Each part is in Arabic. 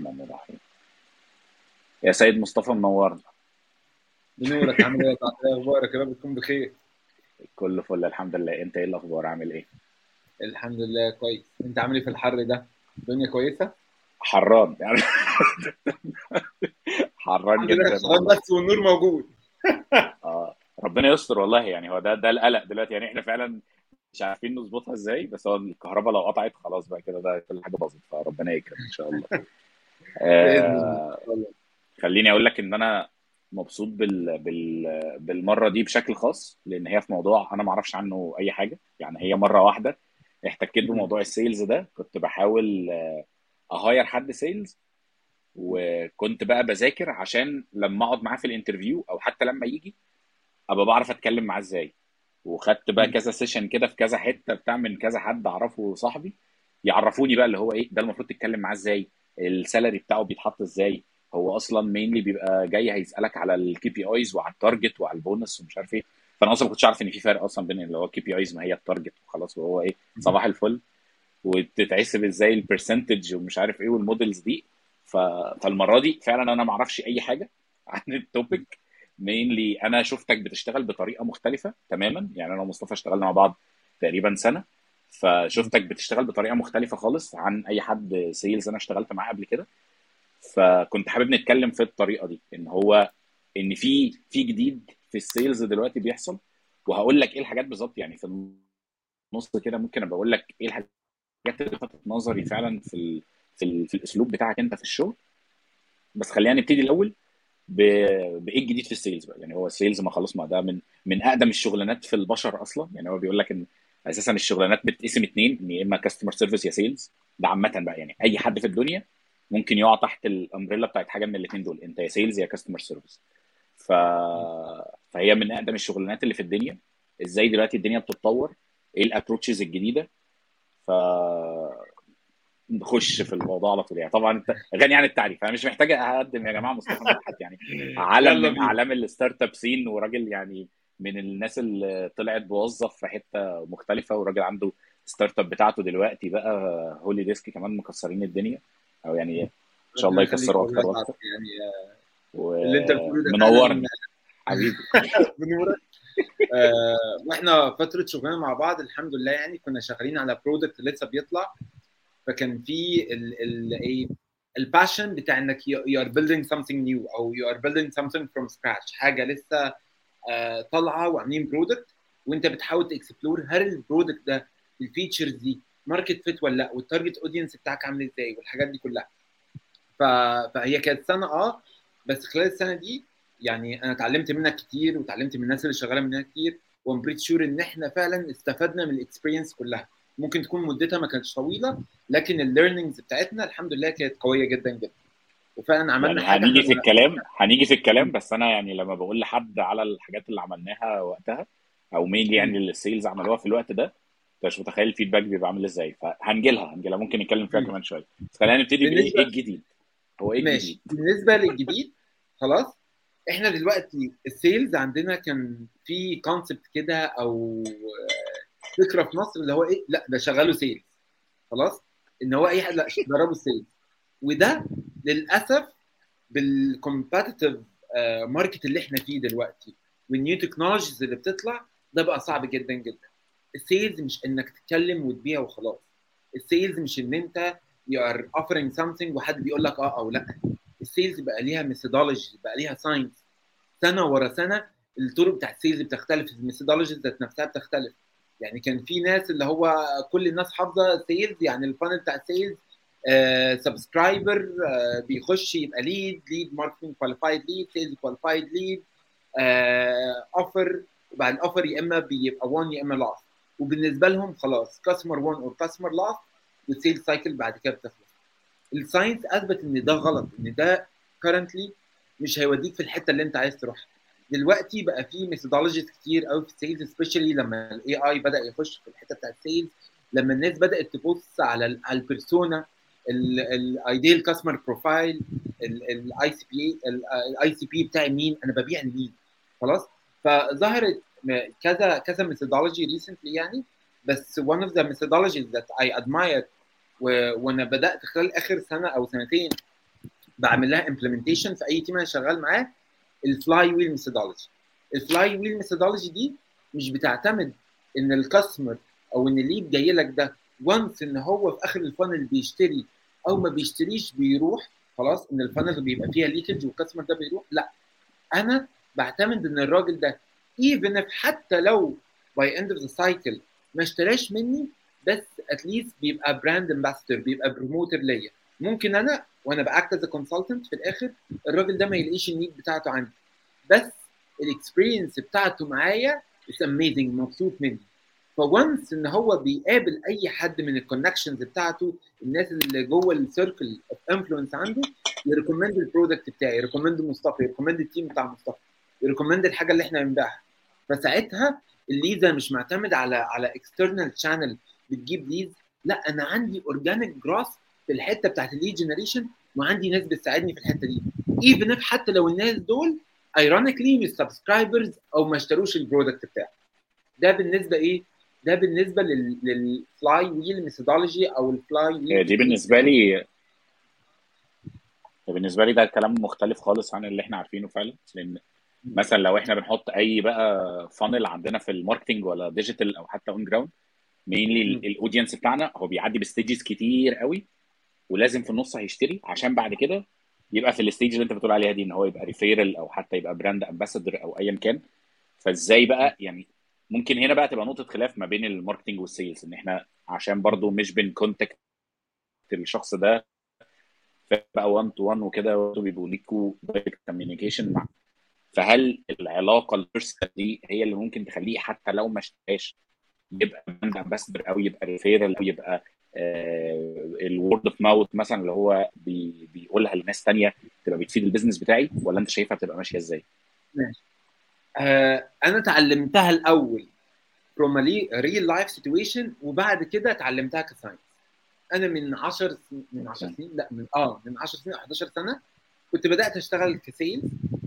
الرحمن الرحيم. يا سيد مصطفى منورنا بنورك عامل إيه؟ إيه أخبارك يا رب تكون بخير. كله فل الحمد لله. أنت إيه الأخبار؟ عامل إيه؟ الحمد لله كويس. أنت عامل إيه في الحر ده؟ الدنيا كويسة؟ حران. يعني حران لله جدا. بس والنور موجود. آه ربنا يستر والله. يعني هو ده ده القلق دلوقتي. يعني إحنا فعلا مش عارفين نظبطها إزاي بس هو الكهرباء لو قطعت خلاص بقى كده ده كل حاجة باظت. فربنا يكرم إن شاء الله. آه. خليني أقول لك إن أنا مبسوط بال... بال... بالمرة دي بشكل خاص لأن هي في موضوع أنا ما أعرفش عنه أي حاجة يعني هي مرة واحدة احتكيت. بموضوع ال sales ده كنت بحاول آه، أ hire حد sales وكنت بقى بذاكر عشان لما أقعد معاه في ال interview أو حتى لما يجي أبقى بعرف أتكلم معاه إزاي وخدت بقى. كذا session كده في كذا حتة بتاع من كذا حد أعرفه صاحبي يعرفوني بقى اللي هو إيه ده المفروض تتكلم معاه إزاي ال salary بتاعه بيتحط إزاي؟ هو أصلا mainly بيبقى جاي هيسألك على ال KPIs وعلى ال target وعلى البونص ومش عارف إيه. فأنا أصلا ما كنتش عارف إن في فرق أصلا بين اللي هو ال KPIs ما هي ال target وخلاص وهو إيه صباح الفل. وتتحسب إزاي ال percentage ومش عارف إيه وال models دي. ف... فالمرة دي فعلا أنا ما أعرفش أي حاجة عن ال topic mainly أنا شفتك بتشتغل بطريقة مختلفة تماما. يعني أنا ومصطفى اشتغلنا مع بعض تقريبا سنة. فشفتك بتشتغل بطريقة مختلفة خالص عن أي حد sales أنا اشتغلت معاه قبل كده. فكنت حابب نتكلم في الطريقة دي إن هو إن في في جديد في ال sales دلوقتي بيحصل. وهقول لك إيه الحاجات بالظبط يعني في النص كده ممكن أبقى أقول لك إيه الحاجات اللي لفتت نظري فعلا في ال في, ال في الأسلوب بتاعك أنت في الشغل. بس خلينا نبتدي الأول. بإيه الجديد في ال sales بقى؟ يعني هو ال sales ما خلاص ما ده من من أقدم الشغلانات في البشر أصلا. يعني هو بيقول لك إن أساسا الشغلانات بتتقسم اتنين إن يا إما customer service يا sales ده عامه بقى يعني أي حد في الدنيا ممكن يقع تحت ال umbrella بتاعت حاجة من الاثنين دول أنت يا sales يا customer service ف... فهي من أقدم الشغلانات اللي في الدنيا. إزاي دلوقتي الدنيا بتتطور؟ إيه ال approaches الجديدة؟ ف نخش في الموضوع على طول يعني. طبعا أنت غني عن التعريف أنا مش محتاج أقدم يا جماعة مصطفى مدحت يعني. يلا من اعلام ال startup scene وراجل يعني من الناس اللي طلعت موظف في حتة مختلفة وراجل عنده startup بتاعته دلوقتي بقى هولي ديسك كمان مكسرين الدنيا. أو يعني إن شاء الله يكسروا أكتر وأكتر. يعني آه، اللي أنت بتقوله فعلا ومنورني حبيبي. بنورك آه، وإحنا فترة شغلنا مع بعض الحمد لله يعني كنا شغالين على product لسه بيطلع. فكان في ال ال إيه ال passion بتاع إنك you are building something new أو you are building something from scratch حاجة لسه آه، طالعة وعاملين product وانت بتحاول ت explore هل ال product ده ال features دي market fit ولا لأ وال target audience بتاعك عامل إزاي والحاجات دي كلها. ف... فهي كانت سنة آه بس خلال السنة دي يعني أنا اتعلمت منك كتير وتعلمت من الناس اللي شغالة منها كتير و I'm pretty sure إن إحنا فعلا استفدنا من ال experience كلها. ممكن تكون مدتها ما كانتش طويلة لكن ال learnings بتاعتنا الحمد لله كانت قوية جدا جدا. وفعلا عملنا يعني حاجة هنيجي في الكلام هنيجي في الكلام بس أنا يعني لما بقول لحد على الحاجات اللي عملناها وقتها أو مين يعني اللي ال sales عملوها في الوقت ده أنت مش متخيل ال feedback بيبقى عامل إزاي. فهنجي لها هنجي لها ممكن نتكلم فيها كمان شوية. بس خلينا نبتدي بإيه؟ إيه الجديد؟ هو إيه ماشي. الجديد؟ بالنسبة للجديد خلاص إحنا دلوقتي ال sales عندنا كان في concept كده أو فكرة في مصر اللي هو إيه؟ لأ ده شغاله sales خلاص؟ إن هو أي حد لأ جربوا ال sales وده للأسف بال competitive market اللي إحنا فيه دلوقتي وال new technologies اللي بتطلع ده بقى صعب جدا جدا. ال sales مش إنك تتكلم وتبيع وخلاص. ال sales مش إن أنت you are offering something وحد بيقول لك آه أو لأ. ال sales بقى ليها methodology بقى ليها science سنة ورا سنة الطرق بتاعت ال sales بتختلف ال methodologies ذات نفسها بتختلف. يعني كان في ناس اللي هو كل الناس حافظة sales يعني ال funnel بتاع ال sales subscriber بيخش يبقى lead lead marketing qualified lead sales qualified lead offer وبعد ال offer يا إما بيبقى 1 يا إما lost وبالنسبة لهم خلاص customer won أو customer lost وال sales cycle بعد كده بتخلص. ال science أثبت إن ده غلط إن ده currently مش هيوديك في الحتة اللي أنت عايز تروحها. دلوقتي بقى في methodologies كتير قوي في ال sales especially لما ال AI بدأ يخش في الحتة بتاعت ال sales لما الناس بدأت تبص على على ال persona ال ideal customer profile ال ICP ال ICP بتاعي مين أنا ببيع لمين. خلاص؟ فظهرت كذا كذا methodology recently يعني بس one of the methodologies that I admire وأنا بدأت خلال آخر سنة أو سنتين بعمل لها implementation في أي team أنا شغال معاه ال flywheel methodology ال flywheel methodology دي مش بتعتمد إن ال customer أو إن ال lead جاي لك ده once إن هو في آخر ال funnel بيشتري أو ما بيشتريش بيروح خلاص إن ال funnel بيبقى فيها leakage وال customer ده بيروح. لا أنا بعتمد إن الراجل ده even حتى لو by end of the cycle ما اشتراش مني بس at least بيبقى brand ambassador بيبقى promoter ليا. ممكن أنا وأنا بـ act as consultant في الآخر الراجل ده ما يلاقيش ال need بتاعته عندي. بس ال experience بتاعته معايا it's amazing مبسوط مني. ف once إن هو بيقابل أي حد من ال connections بتاعته الناس اللي جوه ال circle of influence عنده ي recommend ال product بتاعي ي recommend مصطفى ي recommend ال team بتاع مصطفى ي recommend الحاجة اللي إحنا بنبيعها. فساعتها ال lead مش معتمد على على external channel بتجيب lead لأ أنا عندي organic growth في الحتة بتاعت ال lead generation وعندي ناس بتساعدني في الحتة دي. even حتى لو الناس دول ironically مش subscribers أو ما اشتروش ال product بتاعي. ده بالنسبة إيه؟ ده بالنسبة لل fly wheel methodology أو ال flywheel دي بالنسبة لي بالنسبة لي ده كلام مختلف خالص عن اللي إحنا عارفينه فعلا. لأن مثلا لو إحنا بنحط أي بقى funnel عندنا في ال marketing ولا digital أو حتى on ground mainly ال audience بتاعنا هو بيعدي ب stages كتير قوي ولازم في النص هيشتري عشان بعد كده يبقى في ال stage اللي أنت بتقول عليها دي إن هو يبقى referral أو حتى يبقى brand ambassador أو ايا كان. فإزاي بقى يعني ممكن هنا بقى تبقى نقطة خلاف ما بين ال marketing وال sales إن إحنا عشان برضو مش بن contact الشخص ده بقى 1 to 1 وكده بيبقوا ليكوا direct communication مع فهل العلاقة ال personal دي هي اللي ممكن تخليه حتى لو ما اشتراش يبقى brand ambassador أو يبقى referral أو يبقى ال word of mouth مثلا اللي هو بي بيقولها لناس ثانية تبقى بتفيد ال business بتاعي ولا أنت شايفها بتبقى ماشية إزاي؟ ماشي أنا اتعلمتها الأول from a real life situation وبعد كده اتعلمتها ك science. أنا من 10 من 10 سنين لا من آه من 10 سنين 11 سنة كنت بدأت أشتغل ك sales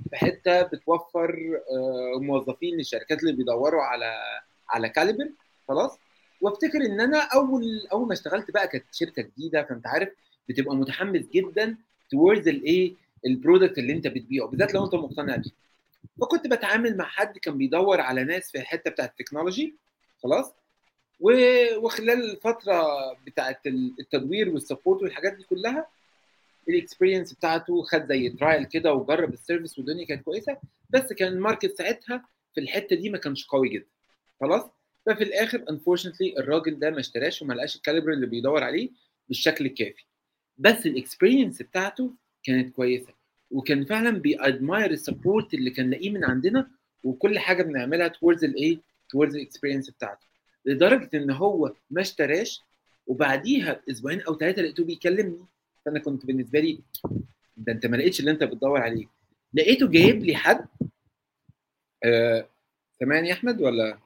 في حتة بتوفر آه موظفين للشركات اللي بيدوروا على على caliber خلاص. وأفتكر إن أنا أول أول ما اشتغلت بقى كانت شركة جديدة فأنت عارف بتبقى متحمس جدا towards الايه ال product اللي أنت بتبيعه بالذات لو أنت مقتنع بيه. فكنت بتعامل مع حد كان بيدور على ناس في الحتة بتاعت التكنولوجي خلاص. وخلال الفترة بتاعت التدوير وال support والحاجات دي كلها ال experience بتاعته خد زي trial كده وجرب ال service والدنيا كانت كويسة. بس كان ال market ساعتها في الحتة دي ما كانش قوي جدا. خلاص؟ ففي الآخر unfortunately الراجل ده ما اشتراش وما لقاش ال caliber اللي بيدور عليه بالشكل الكافي. بس ال experience بتاعته كانت كويسة. وكان فعلا بي admire ال support اللي كان لاقيه من عندنا وكل حاجة بنعملها towards الايه towards ال experience بتاعته. لدرجة إن هو ما اشتراش وبعديها أسبوعين أو ثلاثة لقيته بيكلمني. فأنا كنت بالنسبة لي ده أنت ما لقيتش اللي أنت بتدور عليه. لقيته جايب لي حد آه... سامعني يا أحمد ولا؟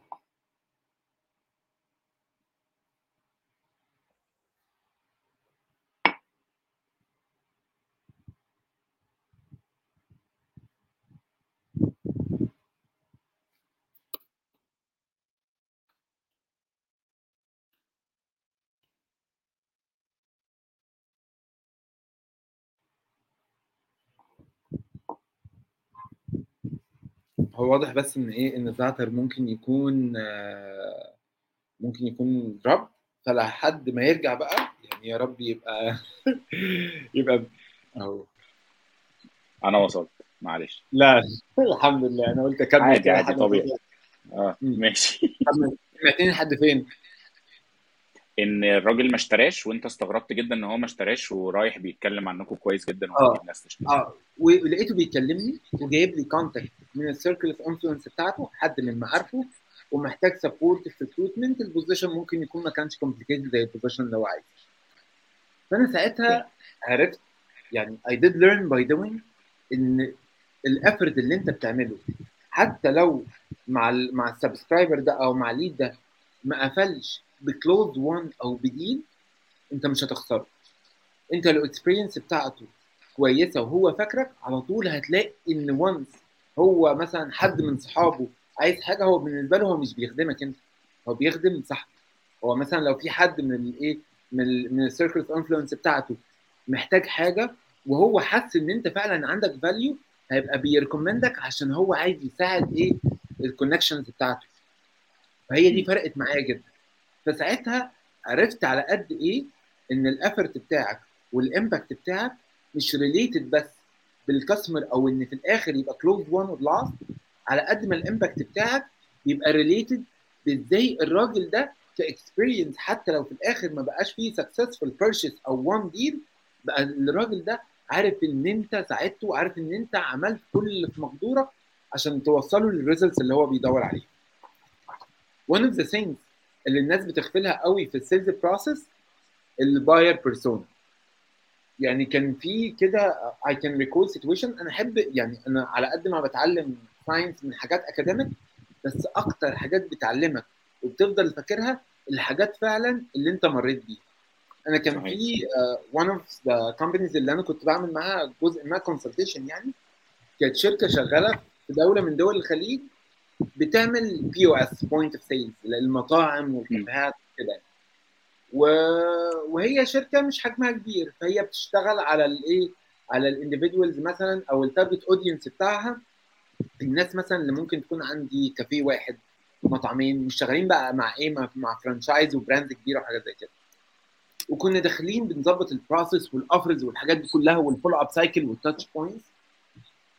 هو واضح بس إن إيه إن الزعتر ممكن يكون آه ممكن يكون رب فلحد ما يرجع بقى يعني يا رب يبقى يبقى أهو. أنا وصلت. معلش. لا الحمد لله. أنا قلت أكمل عادي عادي طبيعي. آه ماشي. سمعتني لحد فين؟ إن الراجل ما اشتراش وأنت استغربت جدا إن هو ما اشتراش ورايح بيتكلم عنكم كويس جدا آه. آه. ولقيته بيكلمني وجايب لي contact من ال circle of influence بتاعته حد من معارفه ومحتاج support في ال recruitment ال position ممكن يكون ما كانش complicated زي ال position اللي هو عايزه. فأنا ساعتها عرفت يعني I did learn by doing إن ال effort اللي أنت بتعمله حتى لو مع ال مع ال subscriber ده أو مع ال lead ده ما قفلش. ب close won أو ب deal أنت مش هتخسره أنت لو ال experience بتاعته كويسة وهو فاكرك على طول هتلاقي إن once هو مثلا حد من صحابه عايز حاجة هو بالنسبة له هو مش بيخدمك أنت هو بيخدم صاحبه هو مثلا لو في حد من الايه من من ال circle influence بتاعته محتاج حاجة وهو حس إن أنت فعلا عندك value هيبقى بي recommend ك عشان هو عايز يساعد إيه ال connections بتاعته. فهي دي فرقت معايا جدا. فساعتها عرفت على قد إيه إن ال effort بتاعك وال impact بتاعك مش related بس بال customer أو إن في الآخر يبقى close won و lost على قد ما ال impact بتاعك بيبقى related بإزاي الراجل ده ك experience حتى لو في الآخر ما بقاش فيه successful purchase أو won deal بقى الراجل ده عارف إن أنت ساعدته وعارف إن أنت عملت كل اللي في مقدورك عشان توصله لل results اللي هو بيدور عليه. One of the things اللي الناس بتغفلها قوي في ال sales process ال buyer persona. يعني كان في كده I can recall situation أنا أحب يعني أنا على قد ما بتعلم science من حاجات academic بس أكتر حاجات بتعلمك وبتفضل فاكرها الحاجات فعلا اللي أنت مريت بيها. أنا كان. في one of the companies اللي أنا كنت بعمل معاها جزء ما consultation يعني كانت شركة شغالة في دولة من دول الخليج بتعمل POS point of sales للمطاعم والكافيهات كده و... وهي شركة مش حجمها كبير فهي بتشتغل على الايه على ال individuals مثلا أو ال target audience بتاعها. الناس مثلا اللي ممكن تكون عندي كافيه واحد مطعمين مش شغالين بقى مع إيه مع, franchise و brand كبيره وحاجات زي كده. وكنا داخلين بنظبط ال process وال offers والحاجات دي كلها وال follow up cycle وال touch points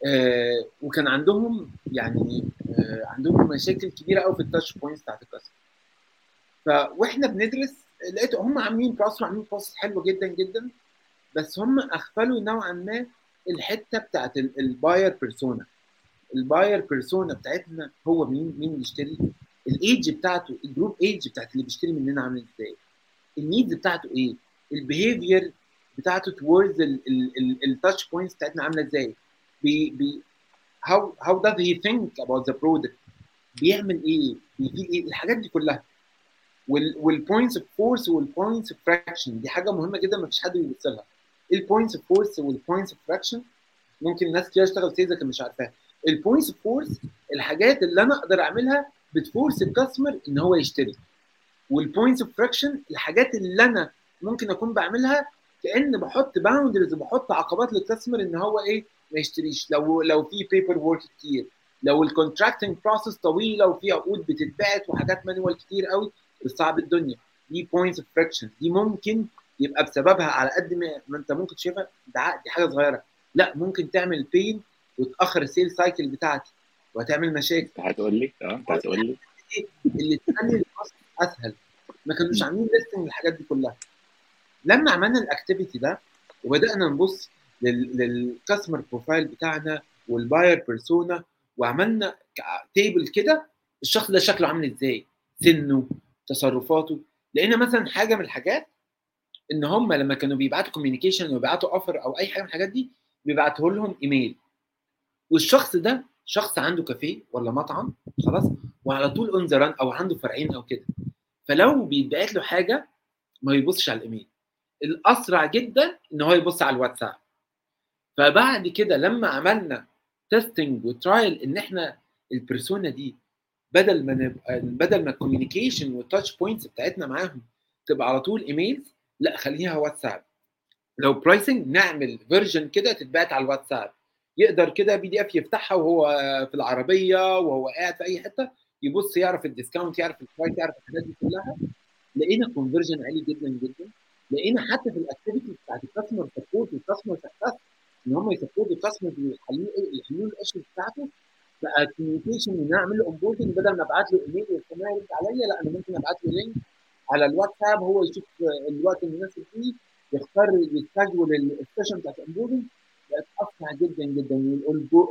آه وكان عندهم يعني آه عندهم مشاكل كبيرة قوي في ال touch points بتاعت ال customer ف وإحنا بندرس لقيت هم عاملين process وعاملين process حلو جدا جدا بس هم أغفلوا نوعا ما الحتة بتاعت ال buyer persona ال buyer persona بتاعتنا هو مين مين بيشتري؟ الايدج بتاعته الجروب ايدج بتاعت اللي بيشتري مننا عامل إزاي؟ ال needs بتاعته إيه؟ ال behavior بتاعته towards ال touch points بتاعتنا عاملة إزاي؟ بي بي how how does he think about the product? بيعمل إيه؟ بي feel إيه؟ الحاجات دي كلها. وال points of force وال points of friction دي حاجة مهمة جدا ما فيش حد بيبص لها. ال points of force وال points of friction ممكن ناس كتير تشتغل sales لكن مش عارفاها ال points of force الحاجات اللي أنا أقدر أعملها بت force ال customer إن هو يشتري. وال points of friction الحاجات اللي أنا ممكن أكون بعملها كأن بحط boundaries وبحط عقبات لل customer إن هو إيه؟ ما يشتريش. لو لو في paper work كتير. لو ال contracting process طويله وفي عقود بتتبعت وحاجات manual كتير قوي بتصعب الدنيا. دي points of friction دي ممكن يبقى بسببها على قد ما, أنت ممكن تشوفها ده دي حاجة صغيرة. لا ممكن تعمل pain وتأخر ال sale cycle بتاعتي وهتعمل مشاكل. انت هتقول لي آه انت هتقول لي. اللي تخلي أسهل. ما كانوش عاملين listing الحاجات دي كلها. لما عملنا ال activity ده وبدأنا نبص لل customer profile بتاعنا وال buyer persona وعملنا table كده الشخص ده شكله عامل إزاي سنه تصرفاته. لقينا مثلا حاجة من الحاجات إن هم لما كانوا بيبعتوا communication وبيبعتوا offer أو أي حاجة من الحاجات دي بيبعتوا لهم ايميل والشخص ده شخص عنده كافيه ولا مطعم خلاص وعلى طول on the أو عنده فرعين أو كده. فلو بيتبعت له حاجة ما يبصش على الايميل الأسرع جدا إن هو يبص على الواتساب. فبعد كده لما عملنا testing و trial إن إحنا ال persona دي بدل ما نبقى بدل ما ال communication وال touch points بتاعتنا معاهم تبقى على طول emails لا خليها واتساب. لو pricing نعمل version كده تتبعت على الواتساب. يقدر كده PDF يفتحها وهو في العربية وهو قاعد في أي حتة يبص يعرف ال discount يعرف ال price يعرف الحاجات دي كلها. لقينا conversion عالي جدا جدا. لقينا حتى في ال activity بتاعت ال customer support وال customer success إن هم ي support وا ال customer يحلوا يحلوا ال issue بتاعته. بقى communication ان أنا اعمل له onboarding بدل ما أبعت له ايميل ويستنى يرد عليا لا أنا ممكن أبعت له link على الواتساب هو يشوف الوقت المناسب فيه يختار يسجل ال session بتاعت ال onboarding بقت أسرع جدا جدا.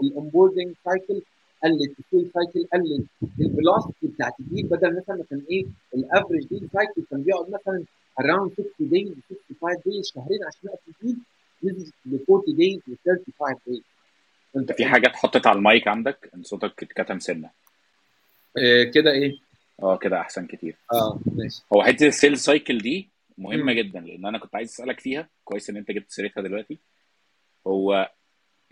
ال onboarding cycle قلت ال sale cycle قلت. ال velocity بتاعت ال deal بدل مثلا كان إيه ال average deal cycle كان بيقعد مثلا around 60 days 65 days شهرين عشان يقفل ال deal نزلت ل 40 days و 35 days. انت في حاجة اتحطت على المايك عندك؟ إن صوتك اتكتم سنة. إيه كده إيه؟ آه كده أحسن كتير. آه ماشي. هو حتة ال sale cycle دي مهمة مم. جدا لأن أنا كنت عايز أسألك فيها. كويس إن أنت جبت سيرتها دلوقتي. هو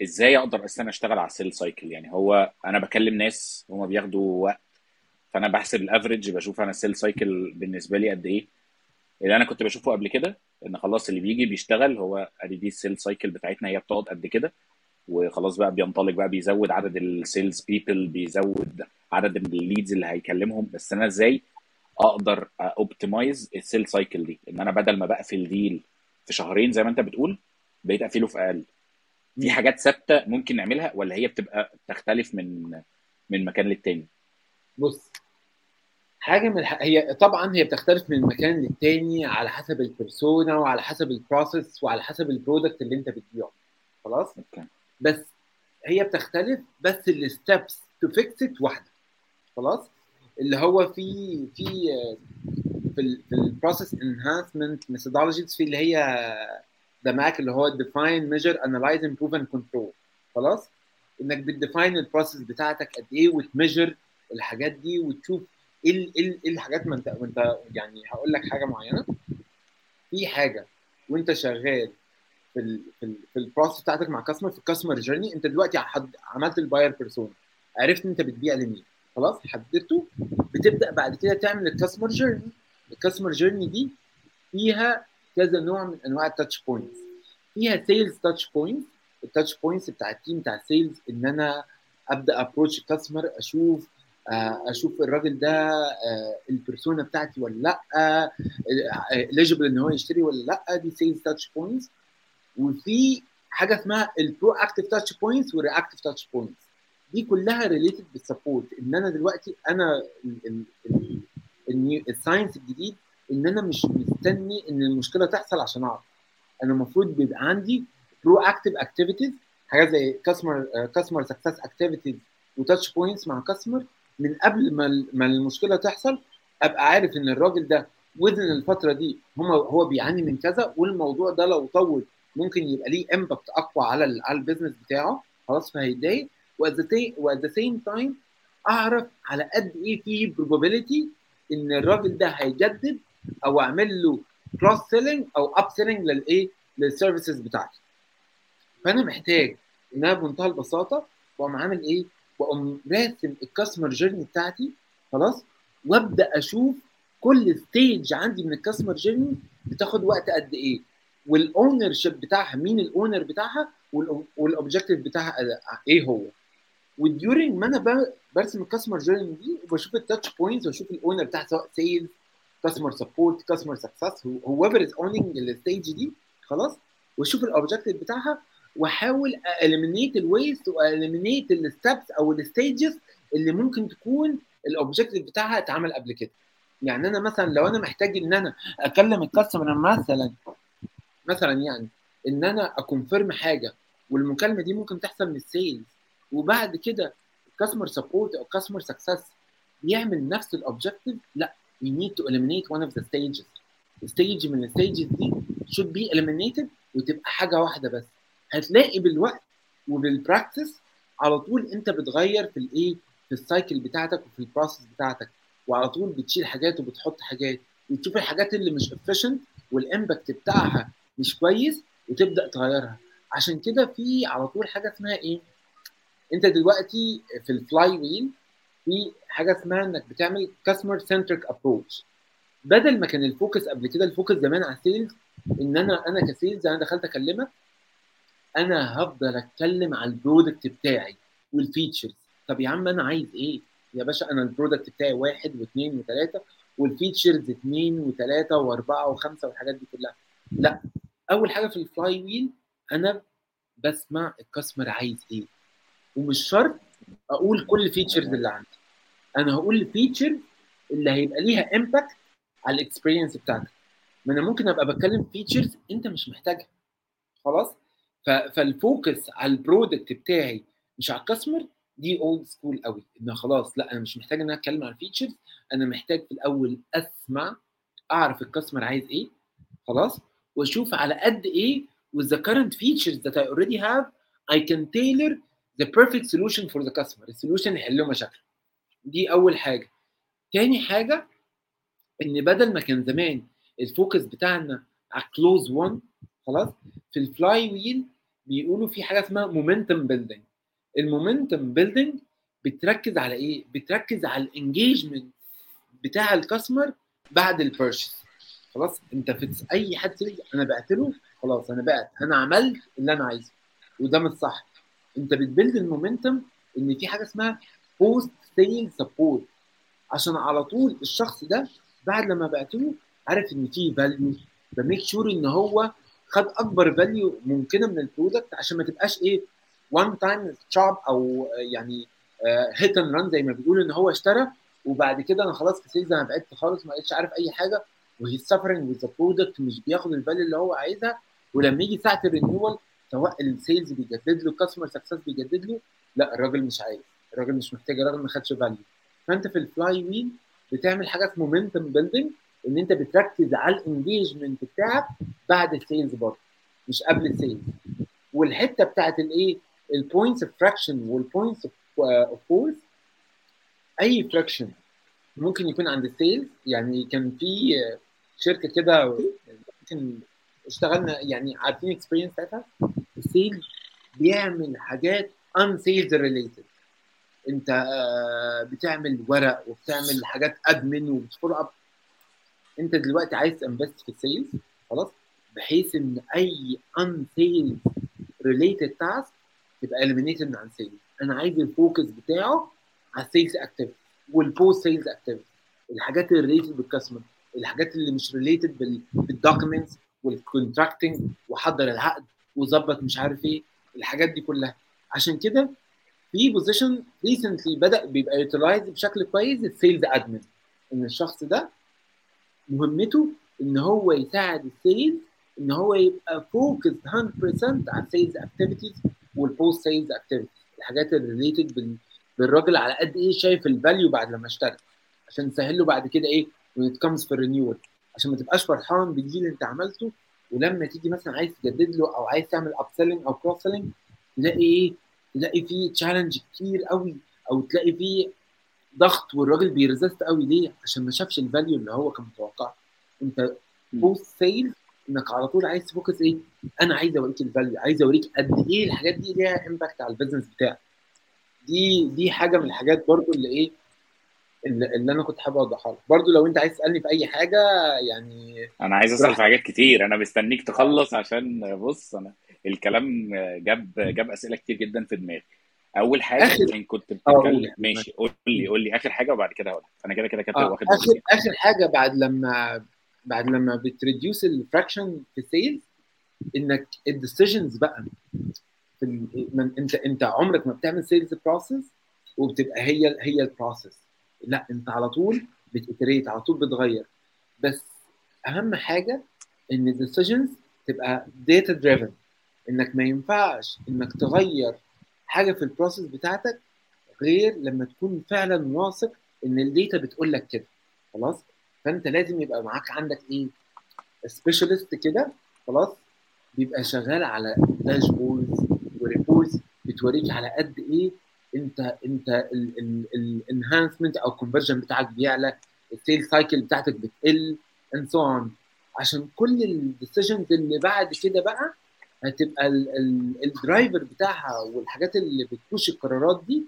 إزاي أقدر أصلا أشتغل على ال sale cycle يعني هو أنا بكلم ناس هما بياخدوا وقت فأنا بحسب ال average بشوف أنا ال sale cycle بالنسبة لي قد إيه. اللي أنا كنت بشوفه قبل كده إن خلاص اللي بيجي بيشتغل هو ادي دي ال sale cycle بتاعتنا هي بتقعد قد كده وخلاص بقى بينطلق بقى بيزود عدد ال sales بيبل بيزود عدد ال leads اللي هيكلمهم. بس أنا إزاي أقدر optimize ال sale cycle دي؟ إن أنا بدل ما بقفل deal في شهرين زي ما أنت بتقول بقيت أقفله في أقل. في حاجات ثابتة ممكن نعملها ولا هي بتبقى تختلف من من مكان للتاني؟ بص حاجة من الح... هي طبعا هي بتختلف من مكان للتاني على حسب ال persona وعلى حسب ال process وعلى حسب ال product اللي انت بتبيعه. خلاص؟ بس هي بتختلف بس ال steps to fix it واحدة. خلاص؟ اللي هو في في في ال في ال process enhancement methodologies في اللي هي DMAIC اللي هو define measure analyze improve and control خلاص؟ إنك بت define ال process بتاعتك قد إيه وت measure الحاجات دي وتشوف إيه ال- إيه ال- الحاجات ما أنت وانت يعني هقول لك حاجة معينة. في حاجة وأنت شغال في ال في ال في ال process بتاعتك مع customer في ال customer journey أنت دلوقتي عملت ال buyer persona عرفت أنت بتبيع لمين. خلاص حددته. بتبدأ بعد كده تعمل ال customer journey ال customer journey دي فيها كذا نوع من أنواع ال touch points فيها sales touch points ال touch points بتاع ال team بتاع ال sales إن أنا أبدأ approach ال customer أشوف أشوف الراجل ده آه، ال persona بتاعتي ولا لأ eligible إن هو يشتري ولا لأ دي sales touch points وفي حاجة اسمها ال proactive touch points وال reactive touch points دي كلها related بال support إن أنا دلوقتي أنا ال science الجديد إن أنا مش مستني إن المشكلة تحصل عشان أعرف. أنا المفروض بيبقى عندي proactive activities حاجات زي customer customer success activities و touch points مع customer من قبل ما ما المشكلة تحصل أبقى عارف إن الراجل ده within الفترة دي هم هو بيعاني من كذا والموضوع ده لو طول ممكن يبقى ليه impact أقوى على على ال business بتاعه. خلاص فهيتضايق. و at the same time أعرف على قد إيه في probability إن الراجل ده هيجدد أو أعمل له cross selling أو up selling للايه لل services بتاعتي. فأنا محتاج إن أنا بمنتهى البساطة وأقوم عامل إيه؟ واقوم راسم ال customer journey بتاعتي خلاص؟ وابدأ أشوف كل stage عندي من ال customer journey بتاخد وقت قد إيه. وال ownership بتاعها مين ال owner بتاعها؟ وال objective بتاعها إيه هو؟ و during ما أنا برسم ال customer journey دي وبشوف ال touch points وأشوف ال owner بتاع سواء sales customer support customer success whoever is owning ال stage دي خلاص؟ وأشوف ال objective بتاعها واحاول eliminate ال waste و eliminate ال steps أو ال stages اللي ممكن تكون ال objective بتاعها اتعمل قبل كده. يعني أنا مثلا لو أنا محتاج إن أنا أكلم ال customer مثلا مثلا يعني إن أنا a confirm حاجة والمكالمة دي ممكن تحصل من ال sales وبعد كده ال customer support أو customer success بيعمل نفس ال objective لا we need to eliminate one of the stages. stage من ال stages دي should be eliminated وتبقى حاجة واحدة بس. هتلاقي بالوقت وبال practice على طول انت بتغير في الايه في ال cycle بتاعتك وفي ال process بتاعتك وعلى طول بتشيل حاجات وبتحط حاجات وتشوف الحاجات اللي مش efficient وال impact بتاعها مش كويس وتبدأ تغيرها. عشان كده في على طول حاجة اسمها إيه؟ انت دلوقتي في ال flywheel في حاجة اسمها انك بتعمل customer centric approach بدل ما كان ال focus قبل كده ال focus زمان على ال sales ان أنا أنا ك sales أنا دخلت أكلمك أنا هفضل أتكلم على ال product بتاعي وال features طب يا عم أنا عايز إيه؟ يا باشا أنا ال product بتاعي واحد واثنين وثلاثة وال features اثنين وثلاثة وأربعة وخمسة والحاجات دي كلها. لا أول حاجة في ال flywheel أنا بسمع ال customer عايز إيه. ومش شرط أقول كل ال features اللي عندي. أنا هقول ال feature اللي هيبقى ليها impact على ال experience بتاعتك. ما أنا ممكن أبقى بتكلم features أنت مش محتاجها. خلاص؟ فال focus على ال product بتاعي مش على ال customer دي old school قوي. إن خلاص لا أنا مش محتاج إن أنا أتكلم على ال features أنا محتاج في الأول أسمع أعرف ال customer عايز إيه خلاص وأشوف على قد إيه with the current features that I already have I can tailor the perfect solution for the customer. ال solution يحل له مشاكله. دي أول حاجة. تاني حاجة إن بدل ما كان زمان ال focus بتاعنا على closed won خلاص؟ في ال flywheel بيقولوا في حاجة اسمها momentum building ال momentum building بتركز على إيه؟ بتركز على ال engagement بتاع ال customer بعد ال purchase خلاص؟ أنت في أي حد أنا بعت له خلاص أنا بعت أنا عملت اللي أنا عايزه وده مش صح. أنت بت build ال momentum إن في حاجة اسمها post sale support عشان على طول الشخص ده بعد لما بعت له عارف إن في value ب make sure إن هو خد أكبر value ممكنة من ال product عشان ما تبقاش إيه one time shop أو يعني hit and run زي ما بيقولوا إن هو اشترى وبعد كده أنا خلاص في sales أنا بعدت خالص ما بقتش عارف أي حاجة و he's suffering with product مش بياخد ال value اللي هو عايزها. ولما يجي ساعة ال renewal سواء ال sales بيجدد له ال customer success بيجدد له لا الراجل مش عايز الراجل مش محتاج الراجل ما خدش value فأنت في ال flywheel بتعمل حاجة اسمه momentum building ان انت بتركز على ال engagement بتاعك بعد ال sales برضه مش قبل ال sales والحتة بتاعت الايه؟ ال points of friction وال points of force أي friction ممكن يكون عند ال sales يعني كان في شركة كده ممكن اشتغلنا يعني عارفين experience ساعتها ال sales بيعمل حاجات un sales related انت بتعمل ورق وبتعمل حاجات admin وبت follow up انت دلوقتي عايز ت invest في ال sales خلاص بحيث إن any sales related task تبقى eliminated عن sales أنا عايز ال focus بتاعه على ال sales activity وال post sales activity الحاجات اللي related بال customer الحاجات اللي مش related بال documents وال contracting وحضر العقد وظبط مش عارف إيه الحاجات دي كلها. عشان كده في position recently بدأ بيبقى utilize بشكل كويس ال sales admin إن الشخص ده مهمته إن هو يساعد ال sales إن هو يبقى focus 100% على ال sales activities وال post sales activities الحاجات ال related بالراجل على قد إيه شايف ال value بعد لما اشتغل عشان نسهل له بعد كده إيه when it comes في ال renewal عشان ما تبقاش فرحان بال deal اللي أنت عملته ولما تيجي مثلا عايز تجدد له أو عايز تعمل up selling أو cross selling تلاقي إيه تلاقي فيه challenge كتير قوي أو تلاقي فيه ضغط والراجل بي resist قوي. ليه؟ عشان ما شافش ال value اللي هو كان متوقع انت post sale انك على طول عايز ت focus إيه؟ أنا عايز اوريك ال value عايز اوريك قد إيه الحاجات دي ليها impact على ال business بتاعك. دي دي حاجة من الحاجات برضو اللي إيه اللي, اللي أنا كنت حابب أوضحها لك. برضو لو أنت عايز تسألني في أي حاجة يعني أنا عايز أسأل في حاجات كتير. أنا مستنيك تخلص عشان بص أنا الكلام جاب جاب أسئلة كتير جدا في دماغي. أول حاجة آخر- كنت آه، بتتكلم. ماشي قول لي قول لي. آخر حاجة وبعد كده هقول أنا كده كده كاتب آه واخد اخر بالي. آخر حاجة بعد لما بعد لما بت reduce ال friction في ال sales إنك ال decisions بقى من انت أنت عمرك ما بتعمل sales process وبتبقى هي هي ال process لا أنت على طول بت iterate على طول بتغير. بس أهم حاجة إن ال decisions تبقى data driven إنك ما ينفعش إنك تغير حاجة في ال process بتاعتك غير لما تكون فعلا واثق إن ال data بتقول لك كده. خلاص؟ فأنت لازم يبقى معاك عندك إيه؟ specialist كده خلاص؟ بيبقى شغال على dashboards و reports بتوريك على قد إيه أنت أنت ال enhancement أو ال conversion بتاعك بيعلى ال sale cycle بتاعتك بتقل and so عشان كل ال decisions اللي بعد كده بقى هتبقى ال driver بتاعها والحاجات اللي بت push القرارات دي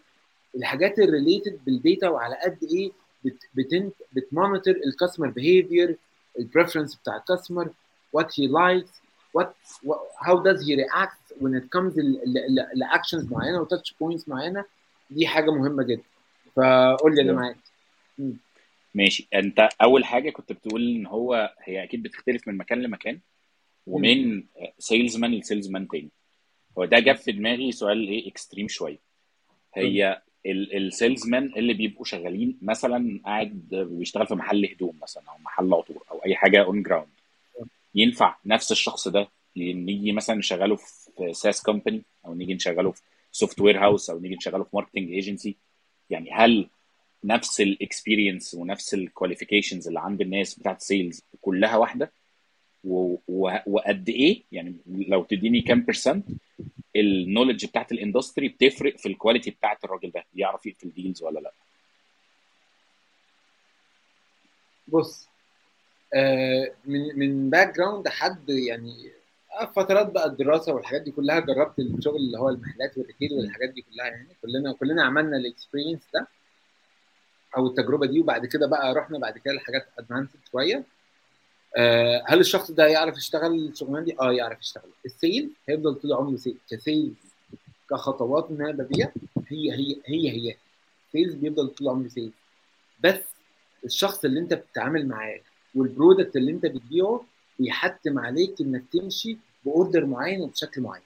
الحاجات ال related بال data وعلى قد إيه بت بتنت بت monitor ال customer behavior ال preference بتاع ال customer what he likes what how does he react when it comes ل actions معينة و touch points معينة. دي حاجة مهمة جدا. فقول لي أنا. معاك ماشي. أنت أول حاجة كنت بتقول إن هو هي أكيد بتختلف من مكان لمكان. ومن sales man ل sales man تاني. هو ده جاب في دماغي سؤال إيه extreme شوية. هي ال sales man اللي بيبقوا شغالين مثلا قاعد بيشتغل في محل هدوم مثلا أو محل عطور أو أي حاجة on ground ينفع نفس الشخص ده نيجي مثلا نشغله في SaaS company أو نيجي نشغله في software house أو نيجي نشغله في marketing agency يعني هل نفس ال experience ونفس ال qualifications اللي عند الناس بتاعت sales كلها واحدة؟ وقد إيه؟ يعني لو تديني كام percent ال knowledge بتاعت ال industry بتفرق في ال quality بتاعت الراجل ده يعرف يقفل deals ولا لأ؟ بص آه من من background حد يعني آه، فترات بقى الدراسة والحاجات دي كلها جربت الشغل اللي هو المحلات وال retail والحاجات دي كلها يعني كلنا كلنا عملنا ال experience ده أو التجربة دي وبعد كده بقى رحنا بعد كده لحاجات advanced شوية. آه هل الشخص ده يعرف يشتغل الشغلانه دي؟ آه يعرف يشتغل. ال sale هيفضل طول عمره sale. ك sales كخطوات ببيع هي هي هي هي. sales بيفضل طول عمره sales بس الشخص اللي أنت بتتعامل معاه وال product اللي أنت بتبيعه بيحتم عليك إنك تمشي ب order معين وبشكل معين.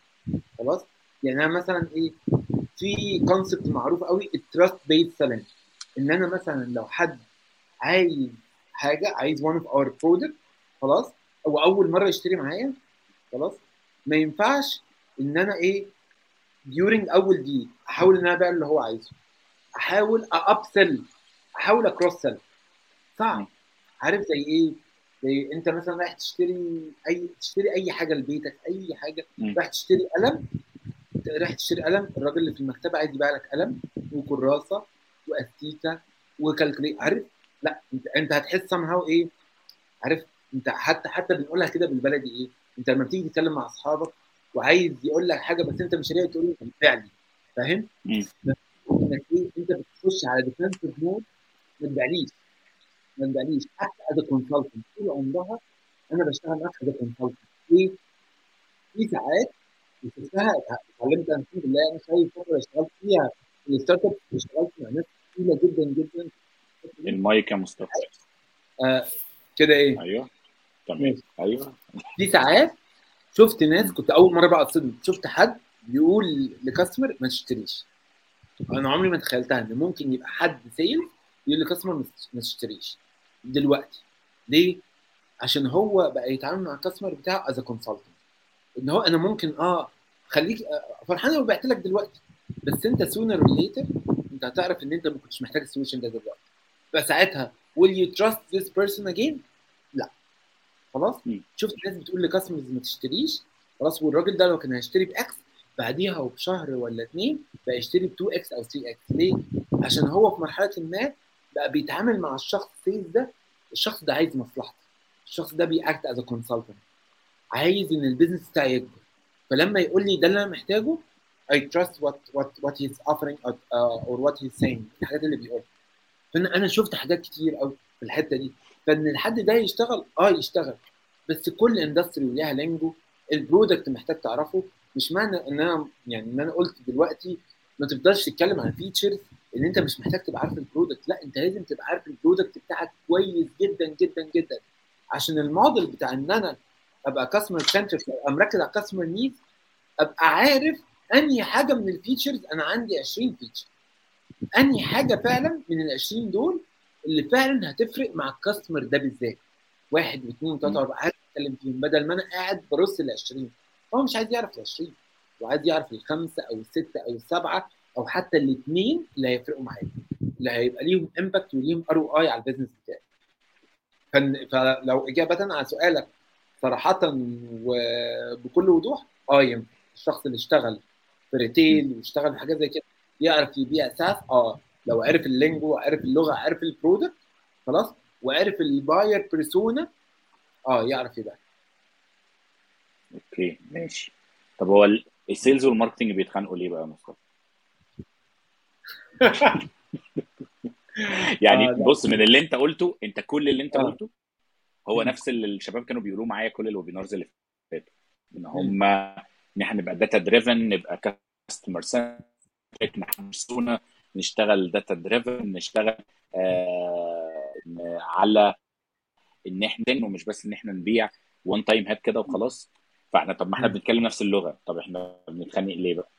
خلاص؟ يعني أنا مثلا إيه في concept معروف قوي ال trust based selling إن أنا مثلا لو حد عايز حاجة عايز one of our product خلاص؟ أو أول مرة يشتري معايا؟ خلاص؟ ما ينفعش إن أنا إيه during أول day أحاول إن أنا أبيع اللي هو عايزه. أحاول up sell أحاول ا cross sell صعب عارف زي إيه؟ زي أنت مثلا رايح تشتري أي تشتري أي حاجة لبيتك أي حاجة. رايح تشتري قلم رايح تشتري قلم الراجل اللي في المكتبة عايز يبيع لك قلم وكراسة وأستيكة و calculator عارف؟ لا أنت أنت هتحس somehow إيه؟ عارف؟ انت حتى حتى بنقولها كده بالبلدي إيه انت لما بتيجي تتكلم مع اصحابك وعايز يقول لك حاجة بس انت مش راضي تقول له بيع لي فاهم؟ انك إيه انت بتخش على defensive mode ما تبيعليش. ما تبيعليش. حتى as consultant طول عمرها أنا بشتغل معاك as consultant ليه؟ في ساعات وشفتها اتعلمت أنا الحمد لله أنا شايف فترة اشتغلت فيها في ال startup اشتغلت مع ناس كتيره جدا جدا. المايك يا مصطفى. آه كده إيه؟ أيوه. تمام. أيوه. في ساعات شفت ناس كنت أول مرة بقى أتصدم. شفت حد بيقول ل customer ما تشتريش. أنا عمري ما تخيلتها إن ممكن يبقى حد sales يقول ل customer ما تشتريش. دلوقتي. ليه؟ عشان هو بقى يتعامل مع ال customer بتاعه as consultant إن هو أنا ممكن آه خليك آه، فرحان لو بعت لك دلوقتي. بس أنت sooner or later أنت هتعرف إن أنت ما كنتش محتاج ال solution ده دلوقتي. فساعتها will you trust this person again؟ لا خلاص. شفت ناس بتقول ل customers ما تشتريش؟ خلاص والراجل ده لو كان هيشتري ب X بعديها وبشهر ولا اتنين بقى يشتري ب 2 X أو 3 X. ليه؟ عشان هو في مرحلة ما بقى بيتعامل مع الشخص ال sales ده الشخص ده عايز مصلحتي الشخص ده بي act as consultant عايز إن ال business بتاعي يكبر. فلما يقول لي ده اللي أنا محتاجه I trust what what what he's offering or, uh, or what he's saying. الحاجات اللي بيقولها. فأنا أنا شفت حاجات كتير قوي في الحتة دي. فإن الحد ده يشتغل آه يشتغل. بس كل industry وليها lingo ال product محتاج تعرفه. مش معنى إن أنا يعني إن أنا قلت دلوقتي ما تفضلش تتكلم عن features إن أنت مش محتاج تبقى عارف ال product لأ أنت لازم تبقى عارف ال product بتاعك كويس جدا جدا جدا. عشان الموديل بتاع إن أنا أبقى customer centric أبقى مركز على ال customer needs أبقى عارف أنهي حاجة من ال features أنا عندي 20 feature أنهي حاجة فعلا من ال 20 دول اللي فعلا هتفرق مع ال customer ده بالذات. واحد واثنين وثلاثه وأربعة عايز اتكلم فيهم؟ بدل ما أنا قاعد برص ال 20 هو مش عايز يعرف ال 20 هو عايز يعرف الخمسة أو الستة أو السبعة أو حتى الاثنين اللي هيفرقوا معايا اللي هيبقى ليهم impact وليهم ROI على ال business بتاعي. فلو إجابة على سؤالك صراحة وبكل وضوح آه ينفع. الشخص اللي اشتغل في retail واشتغل في حاجات زي كده يعرف يبيع SaaS آه. لو عرف ال lingo عرف اللغة عرف ال product خلاص وعرف ال buyer persona آه يعرف يبيع okay ماشي طب هو ال- ال sales وال marketing بيتخانقوا ليه بقى يا مصطفى؟ يعني آه،. بص من اللي انت قلته انت كل اللي انت آه. قلته هو. نفس اللي الشباب كانوا بيقولوه معايا كل ال webinars اللي فاتوا إن هم إن إحنا نبقى data driven نبقى customer centric نحسونا نشتغل data driven نشتغل آه على إن إحنا ومش بس إن إحنا نبيع one time hat كده وخلاص فإحنا طب ما إحنا. بنتكلم نفس اللغة طب إحنا بنتخانق ليه بقى؟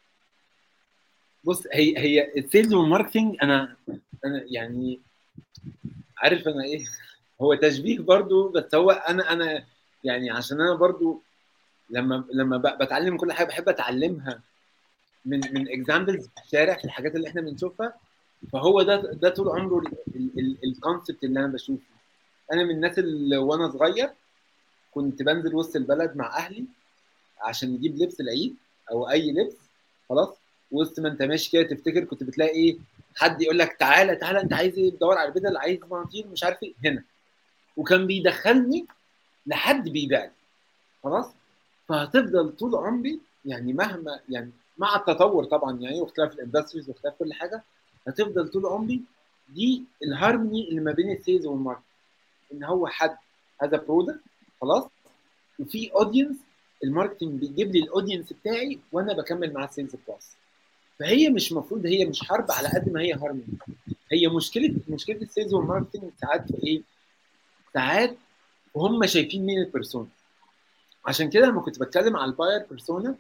بص هي هي ال sales وال marketing أنا أنا يعني عارف أنا إيه هو تشبيه برضو بس هو أنا أنا يعني عشان أنا برضو لما لما بتعلم كل حاجة بحب أتعلمها من من examples في الشارع في الحاجات اللي إحنا بنشوفها. فهو ده ده طول عمره ال concept اللي أنا بشوفه. أنا من الناس اللي وأنا صغير كنت بنزل وسط البلد مع أهلي عشان نجيب لبس العيد أو أي لبس خلاص. وسط ما أنت ماشي كده تفتكر كنت بتلاقي إيه؟ حد يقول لك تعالى تعالى أنت عايز إيه؟ بتدور على بدل عايز بناطيل مش عارف إيه هنا. وكان بيدخلني لحد بيبيع لي خلاص. فهتفضل طول عمري يعني مهما يعني مع التطور طبعا يعني واختلاف ال industries واختلاف كل حاجة هتفضل طول عمري دي الهارموني اللي ما بين ال sales وال market إن هو حد هذا product خلاص وفي audience ال marketing بيجيب لي ال audience بتاعي وأنا بكمل مع ال sales process فهي مش المفروض هي مش حرب على قد ما هي هارموني هي مشكلة مشكلة ال sales وال marketing ساعات في إيه؟ ساعات وهم شايفين مين ال persona عشان كده لما كنت بتكلم على ال buyer persona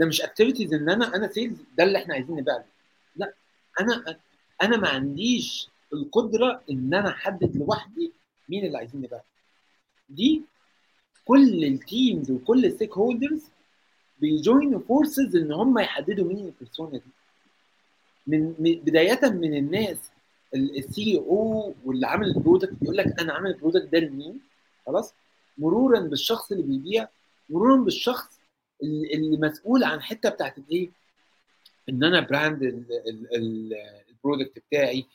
ده مش activities إن أنا أنا sales ده اللي إحنا عايزين نبيع لا أنا أنا ما عنديش القدرة إن أنا أحدد لوحدي مين اللي عايزين نبيع دي كل ال teams وكل ال stakeholders بي join وا forces إن هم يحددوا مين ال persona دي. من بداية من الناس ال CEO واللي عامل ال product يقول لك أنا عامل ال product ده لمين؟ خلاص؟ مرورا بالشخص اللي بيبيع مرورا بالشخص اللي مسؤول عن حتة بتاعت الايه إن أنا brand ال product بتاعي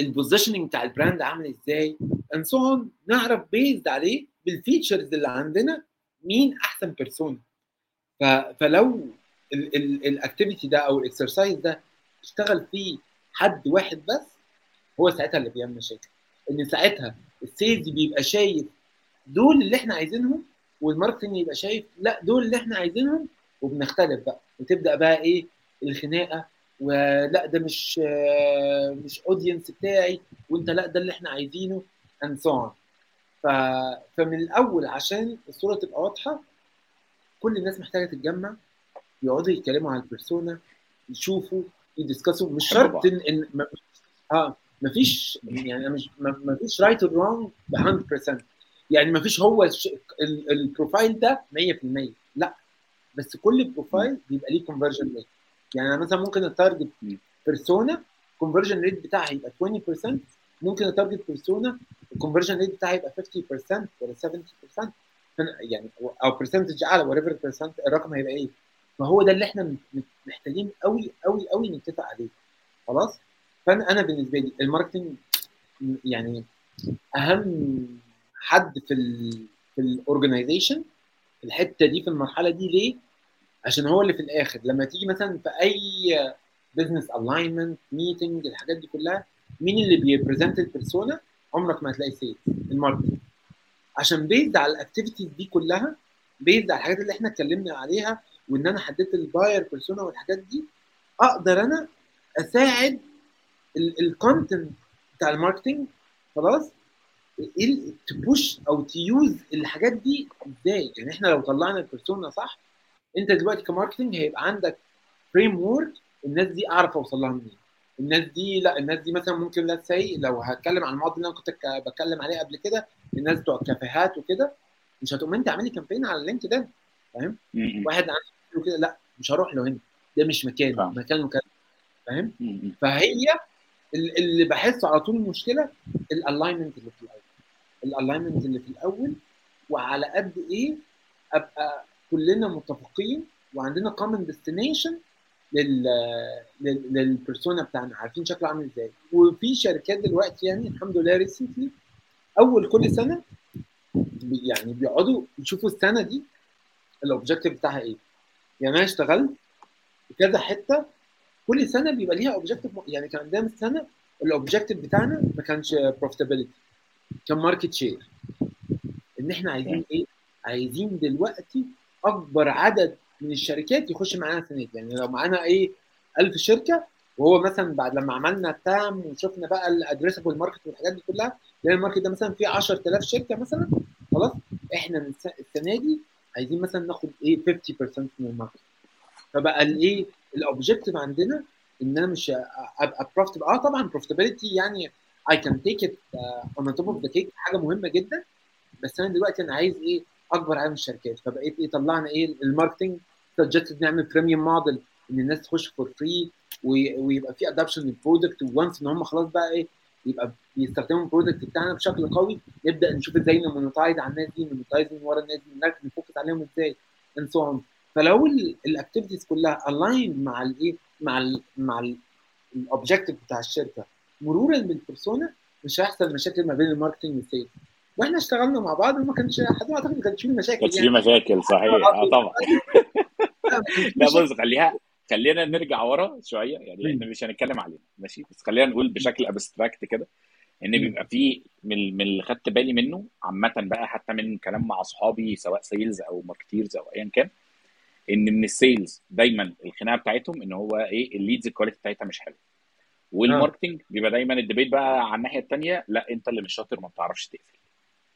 ال positioning بتاع ال brand عامل إزاي and so نعرف بيزد عليه بال features اللي عندنا مين أحسن persona فلو ال activity ده أو ال exercise ده اشتغل فيه حد واحد بس هو ساعتها اللي بيعمل مشاكل. إن ساعتها ال sales بيبقى شايف دول اللي إحنا عايزينهم وال marketing يبقى شايف؟ لا دول اللي إحنا عايزينهم وبنختلف بقى. وتبدأ بقى إيه؟ الخناقة ولا ده مش مش audience بتاعي وأنت لا ده اللي إحنا عايزينه and so ف... فمن الأول عشان الصورة تبقى واضحة كل الناس محتاجة تتجمع يقعدوا يتكلموا عن ال persona يشوفوا ي discuss وا. مش شرط إن, إن م... آه مفيش يعني مش مفيش right or wrong ب 100% يعني مفيش هو الش... ال... ال profile ده 100% لا. بس كل profile بيبقى ليه conversion rate يعني أنا مثلا ممكن أ target persona ال conversion rate بتاعها يبقى 20% ممكن أ target persona ال conversion rate بتاعها يبقى 50% ولا 70% يعني أو percentage أعلى whatever percent الرقم هيبقى إيه. فهو ده اللي إحنا محتاجين قوي قوي قوي نتفق عليه. خلاص؟ فانا أنا بالنسبة لي ال marketing يعني أهم حد في ال في ال organization الحتة دي في المرحلة دي ليه؟ عشان هو اللي في الآخر. لما تيجي مثلا في أي business alignment meeting الحاجات دي كلها مين اللي بي present ال persona عمرك ما هتلاقي sales ال marketing عشان based على ال activities دي كلها based على الحاجات اللي إحنا اتكلمنا عليها وإن أنا حددت ال buyer persona والحاجات دي أقدر أنا أساعد ال content بتاع ال marketing خلاص؟ ت push أو ت use الحاجات دي إزاي يعني إحنا لو طلعنا ال persona صح أنت دلوقتي ك marketing هيبقى عندك framework الناس دي اعرف أوصل لها منين الناس دي لا الناس دي مثلا ممكن لا سي لو هتكلم عن الماضي اللي أنا كنت بتكلم عليه قبل كده الناس بتوع الكافيهات وكده مش هتقوم أنت عامل لي campaign على LinkedIn فاهم؟ واحد عنده كده لا مش هروح له هنا ده مش مكان. مكانه كذا فاهم؟ فهي اللي بحسه على طول المشكلة ال alignment اللي في ال alignment اللي في الأول وعلى قد إيه أبقى كلنا متفقين وعندنا common destination لل لل persona بتاعنا. عارفين شكله عامل إزاي؟ وفي شركات دلوقتي يعني الحمد لله recently أول كل سنة يعني بيقعدوا يشوفوا السنة دي ال objective بتاعها إيه. يعني أنا اشتغلت في كذا حتة كل سنة بيبقى ليها objective يعني كان عندنا السنة ال objective بتاعنا ما كانش profitability كان market share إن إحنا عايزين إيه؟ عايزين دلوقتي أكبر عدد من الشركات يخش معانا دي يعني لو معانا إيه؟ 1000 شركة وهو مثلا بعد لما عملنا ال TAM وشفنا بقى ال addressable market والحاجات دي كلها لأن ال market ده مثلا فيه 10000 شركة مثلا خلاص؟ إحنا السنة دي عايزين مثلا ناخد إيه؟ 50% من ال market. فبقى الايه ال objective عندنا إن أنا مش ابقى profitable آه طبعا profitability يعني اي كان take it on top of the cake حاجة مهمة جدا. بس أنا دلوقتي أنا عايز إيه؟ أكبر عدد من الشركات فبقيت إيه؟ طلعنا إيه؟ ال marketing suggest نعمل freemium model إن الناس تخش for free ويبقى في adoption لل product once إن هم خلاص بقى إيه؟ يبقى بيستخدموا ال product بتاعنا بشكل قوي. نبدأ نشوف إزاي ن monetize على الناس دي ن monetize من ورا الناس دي ن focus عليهم إزاي and so on فلو ال activities كلها aligned مع الايه مع ال مع ال objective بتاع الشركة. مرورا بال persona مش هيحصل مشاكل ما بين ال marketing وال sales. وإحنا اشتغلنا مع بعض وما كانش حد اعتقد ما كانش فيه مشاكل كانش في مشاكل صحيح. آه طبعا. لا بص خليها خلينا نرجع ورا شوية. يعني إحنا مش هنتكلم عليها ماشي؟ بس خلينا نقول بشكل abstract كده إن. بيبقى في من من اللي خدت بالي منه عامة بقى حتى من كلام مع أصحابي سواء sales أو marketers أو ايا كان إن من ال sales دايما الخناقة بتاعتهم إن هو إيه ال leads ال quality بتاعتها مش حلوة. وال marketing بيبقى دايما ال debate بقى على الناحية الثانية لا أنت اللي مش شاطر ما بتعرفش تقفل.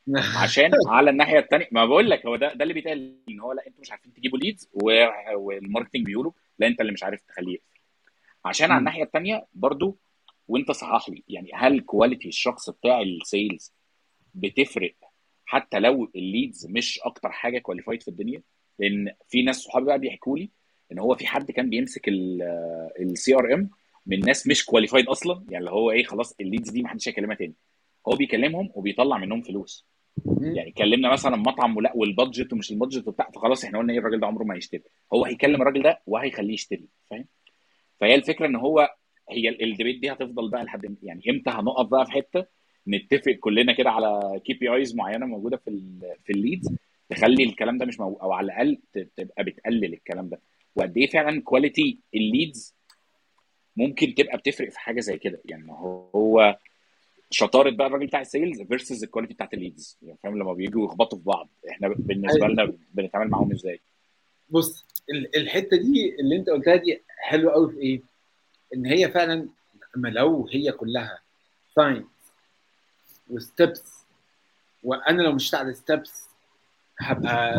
عشان على الناحية الثانية ما بقول لك هو ده ده اللي بيتقال إن هو لا أنتوا مش عارفين تجيبوا leads وال marketing بيقولوا لا أنت اللي مش عارف تخليه يقفل. عشان على. الناحية الثانية برضو وأنت صحح لي يعني هل quality الشخص بتاع ال sales بتفرق حتى لو ال leads مش أكتر حاجة qualified في الدنيا؟ لأن في ناس صحابي بقى بيحكوا لي إن هو في حد كان بيمسك ال CRM من ناس مش qualified أصلا. يعني اللي هو إيه خلاص ال leads دي ما حدش هيكلمها تاني. هو بيكلمهم وبيطلع منهم فلوس. يعني كلمنا مثلا مطعم ولا وال budget ومش ال budget وبتاع فخلاص إحنا قلنا إيه الراجل ده عمره ما هيشتري. هو هيكلم الراجل ده وهيخليه يشتري فاهم؟ فهي الفكرة إن هو هي ال- ال debate دي هتفضل بقى لحد؟ يعني إمتى هنقف بقى في حتة نتفق كلنا كده على KPIs معينة موجودة في ال في ال leads تخلي الكلام ده مش أو على الأقل تبقى بتقلل الكلام ده؟ وقد إيه فعلا quality ال leads ممكن تبقى بتفرق في حاجة زي كده. يعني هو شطارة بقى الراجل بتاع ال sales versus ال quality بتاعت ال leads. يعني فاهم؟ لما بييجوا يخبطوا في بعض. إحنا بالنسبة أيوة. لنا بنتعامل معاهم إزاي؟ بص ال- الحتة دي اللي أنت قلتها دي حلوة قوي في إيه؟ إن هي فعلا اما لو هي كلها science و steps وأنا لو مشيت على steps هبقى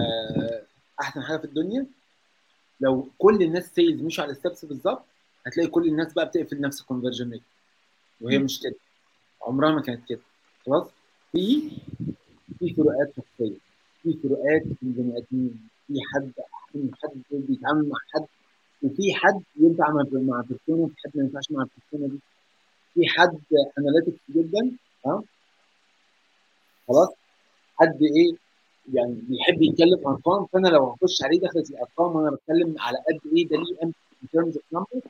أحسن حاجة في الدنيا. لو كل الناس sales مشوا على steps بالظبط هتلاقي كل الناس بقى بتقفل نفس ال conversion rate وهي مم. مش كده. عمرها ما كانت كده. خلاص؟ في في فروقات شخصية. في فروقات في البني آدمين. في حد أحسن حد بيتعامل مع حد. وفي حد ينفع مع مع persona وفي حد ما ينفعش مع ال persona دي. في حد analytics جدا ها خلاص؟ حد إيه؟ يعني بيحب يتكلم أرقام. فأنا لو هخش عليه دخلت الأرقام وأنا بتكلم على قد إيه ده ليه in terms of numbers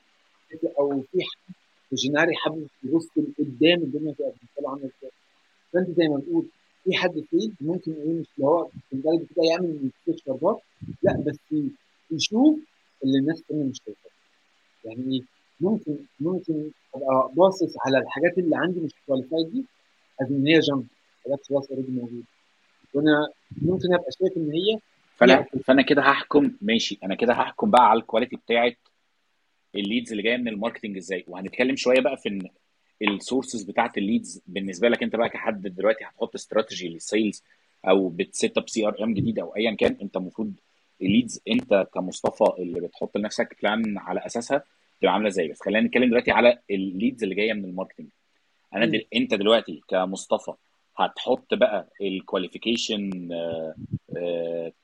أو في حد visionary حابب يبص لقدام الدنيا تبقى بالنسبة له عامله إزاي فأنت زي ما بتقول في حد فيل ممكن إيه مش اللي هو البلد كده يعمل استشفاءات لا بس يشوف اللي الناس الثانية مش شايفاه. يعني إيه ممكن ممكن أبقى باصص على الحاجات اللي عندي مش qualified دي as إن هي جنب حاجات خلاص already موجوده وأنا ممكن أبقى شايف إن هي فانا فأنا كده هحكم ماشي. أنا كده هحكم بقى على ال quality بتاعت ال leads اللي جاية من ال marketing إزاي؟ وهنتكلم شوية بقى في إن ال sources بتاعت ال leads بالنسبة لك أنت بقى كحد دلوقتي هتحط strategy لل sales أو بت set up CRM جديد أو ايا كان أنت المفروض ال leads أنت كمصطفى اللي بتحط لنفسك plan على أساسها تبقى عاملة إزاي. بس خلينا نتكلم دلوقتي على ال leads اللي جاية من ال marketing أنا دل... أنت دلوقتي كمصطفى هتحط بقى ال qualification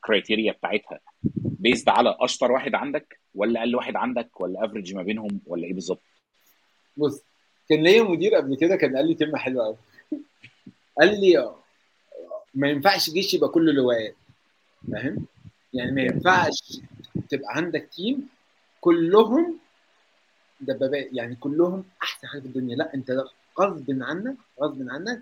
criteria بتاعتها based على أشطر واحد عندك؟ ولا أقل واحد عندك ولا average ما بينهم ولا إيه بالظبط؟ بص كان ليا مدير قبل كده كان قال لي كلمة حلوة قوي قال لي ما ينفعش جيش يبقى كله لواءات فاهم؟ يعني ما ينفعش تبقى عندك team كلهم دبابات يعني كلهم أحسن حاجة في الدنيا لا أنت غصب عنك غصب عنك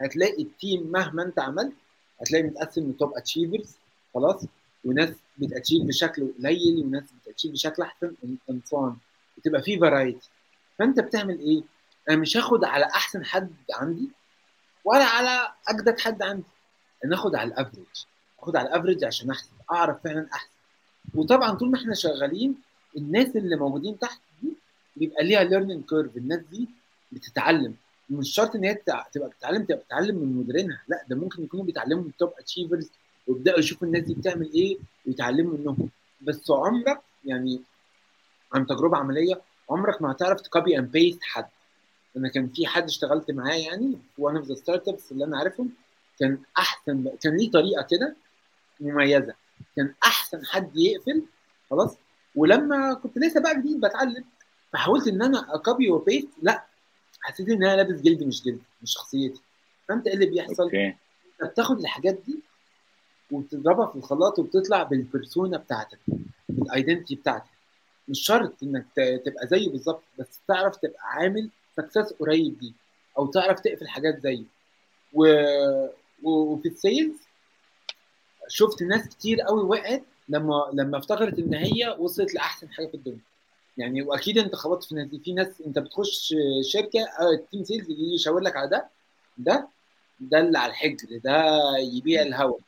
هتلاقي ال team مهما أنت عملت هتلاقي متقسم ل top achievers خلاص وناس بت achieve بشكل قليل وناس بت achieve بشكل أحسن انسان بتبقى في variety فأنت بتعمل إيه؟ أنا مش هاخد على أحسن حد عندي ولا على أجدد حد عندي. أنا اخد على ال average اخد على ال average عشان أحسن أعرف فعلا أحسن. وطبعا طول ما إحنا شغالين الناس اللي موجودين تحت دي بيبقى ليها learning curve الناس دي بتتعلم. مش شرط إن هي تبقى بتتعلم تبقى بتتعلم من مديرينها. لا ده ممكن يكونوا بيتعلموا من ال top achievers ويبداوا يشوفوا الناس دي بتعمل إيه ويتعلموا منهم. بس عمرك يعني عن تجربة عملية عمرك ما هتعرف ت copy and paste حد. أنا كان في حد اشتغلت معاه يعني في one of the startups اللي أنا عارفهم كان أحسن كان ليه طريقة كده مميزة. كان أحسن حد يقفل خلاص. ولما كنت لسه بقى جديد بتعلم فحاولت إن أنا ا copy و paste لأ حسيت إن أنا لابس جلد مش جلد مش شخصيتي. فأنت إيه اللي بيحصل؟ okay. أنت بتاخد الحاجات دي وبتضربها في الخلاط وبتطلع بال persona بتاعتك بال identity بتاعتك. مش شرط إنك تبقى زيه بالظبط بس تعرف تبقى عامل success قريب دي أو تعرف تقفل حاجات زيه. و... وفي ال sales شفت ناس كتير قوي وقعت لما لما افتكرت إن هي وصلت لأحسن حاجة في الدنيا. يعني وأكيد أنت خبطت في ناس في ناس أنت بتخش شركة آه، ال team sales يجي يشاور لك على ده ده ده اللي على الحجر ده يبيع الهوا.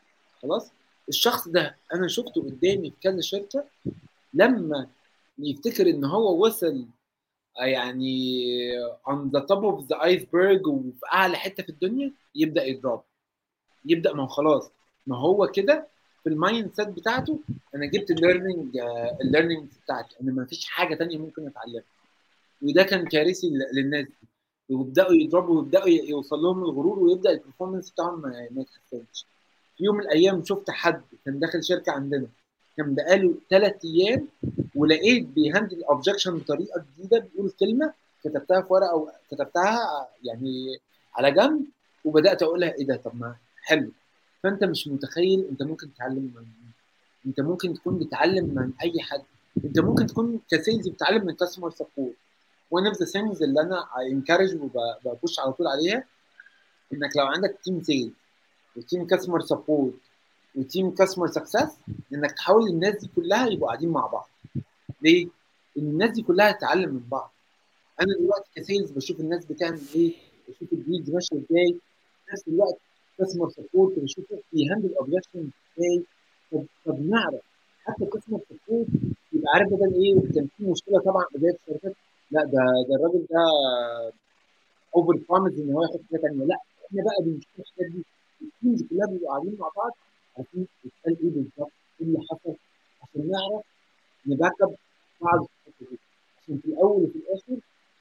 خلاص؟ الشخص ده أنا شفته قدامي في كذا شركة لما يفتكر إن هو وصل آه، يعني on the top of the iceberg وفي أعلى حتة في الدنيا يبدأ يضرب. يبدأ ما هو خلاص ما هو كده في ال mindset بتاعته أنا جبت ال learning ال learning بتاعتي أنا ما فيش حاجة تانية ممكن أتعلمها. وده كان كارثي للناس دي. ويبدأوا يضربوا ويبدأوا يوصل لهم الغرور ويبدأ ال performance بتاعهم ما يتحسنش. في يوم من الأيام شفت حد كان داخل شركة عندنا. كان بقاله ثلاث أيام ولقيت بي handle ال objection بطريقة جديدة بيقول كلمة كتبتها في ورقة أو كتبتها يعني على جنب وبدأت اقولها إيه ده؟ طب ما حلو. فأنت مش متخيل أنت ممكن تتعلم من أنت ممكن تكون بتتعلم من أي حد. أنت ممكن تكون ك sales بتتعلم من customer support one of the things اللي أنا ا encourage وب push على طول عليها إنك لو عندك team sales و team customer support و team customer success إنك تحاول الناس دي كلها يبقوا قاعدين مع بعض. ليه؟ إن الناس دي كلها تتعلم من بعض. أنا دلوقتي ك sales بشوف الناس بتعمل إيه؟ بشوف ال deals ماشية إزاي. نفس الوقت customer support بشوف بي handle objection إزاي. طب نعرف. حتى customer support يبقى عارف بدل إيه؟ كان في مشكلة طبعا بداية الشركات لا ده ده الراجل ده over promise إن هو ياخد حاجة ثانية لا إحنا بقى بنشوف الحاجات دي ال teams كلها بيبقوا قاعدين مع بعض عارفين بيتقال إيه بالظبط إيه اللي حصل عشان نعرف ن back up بعض عشان في الأول وفي الآخر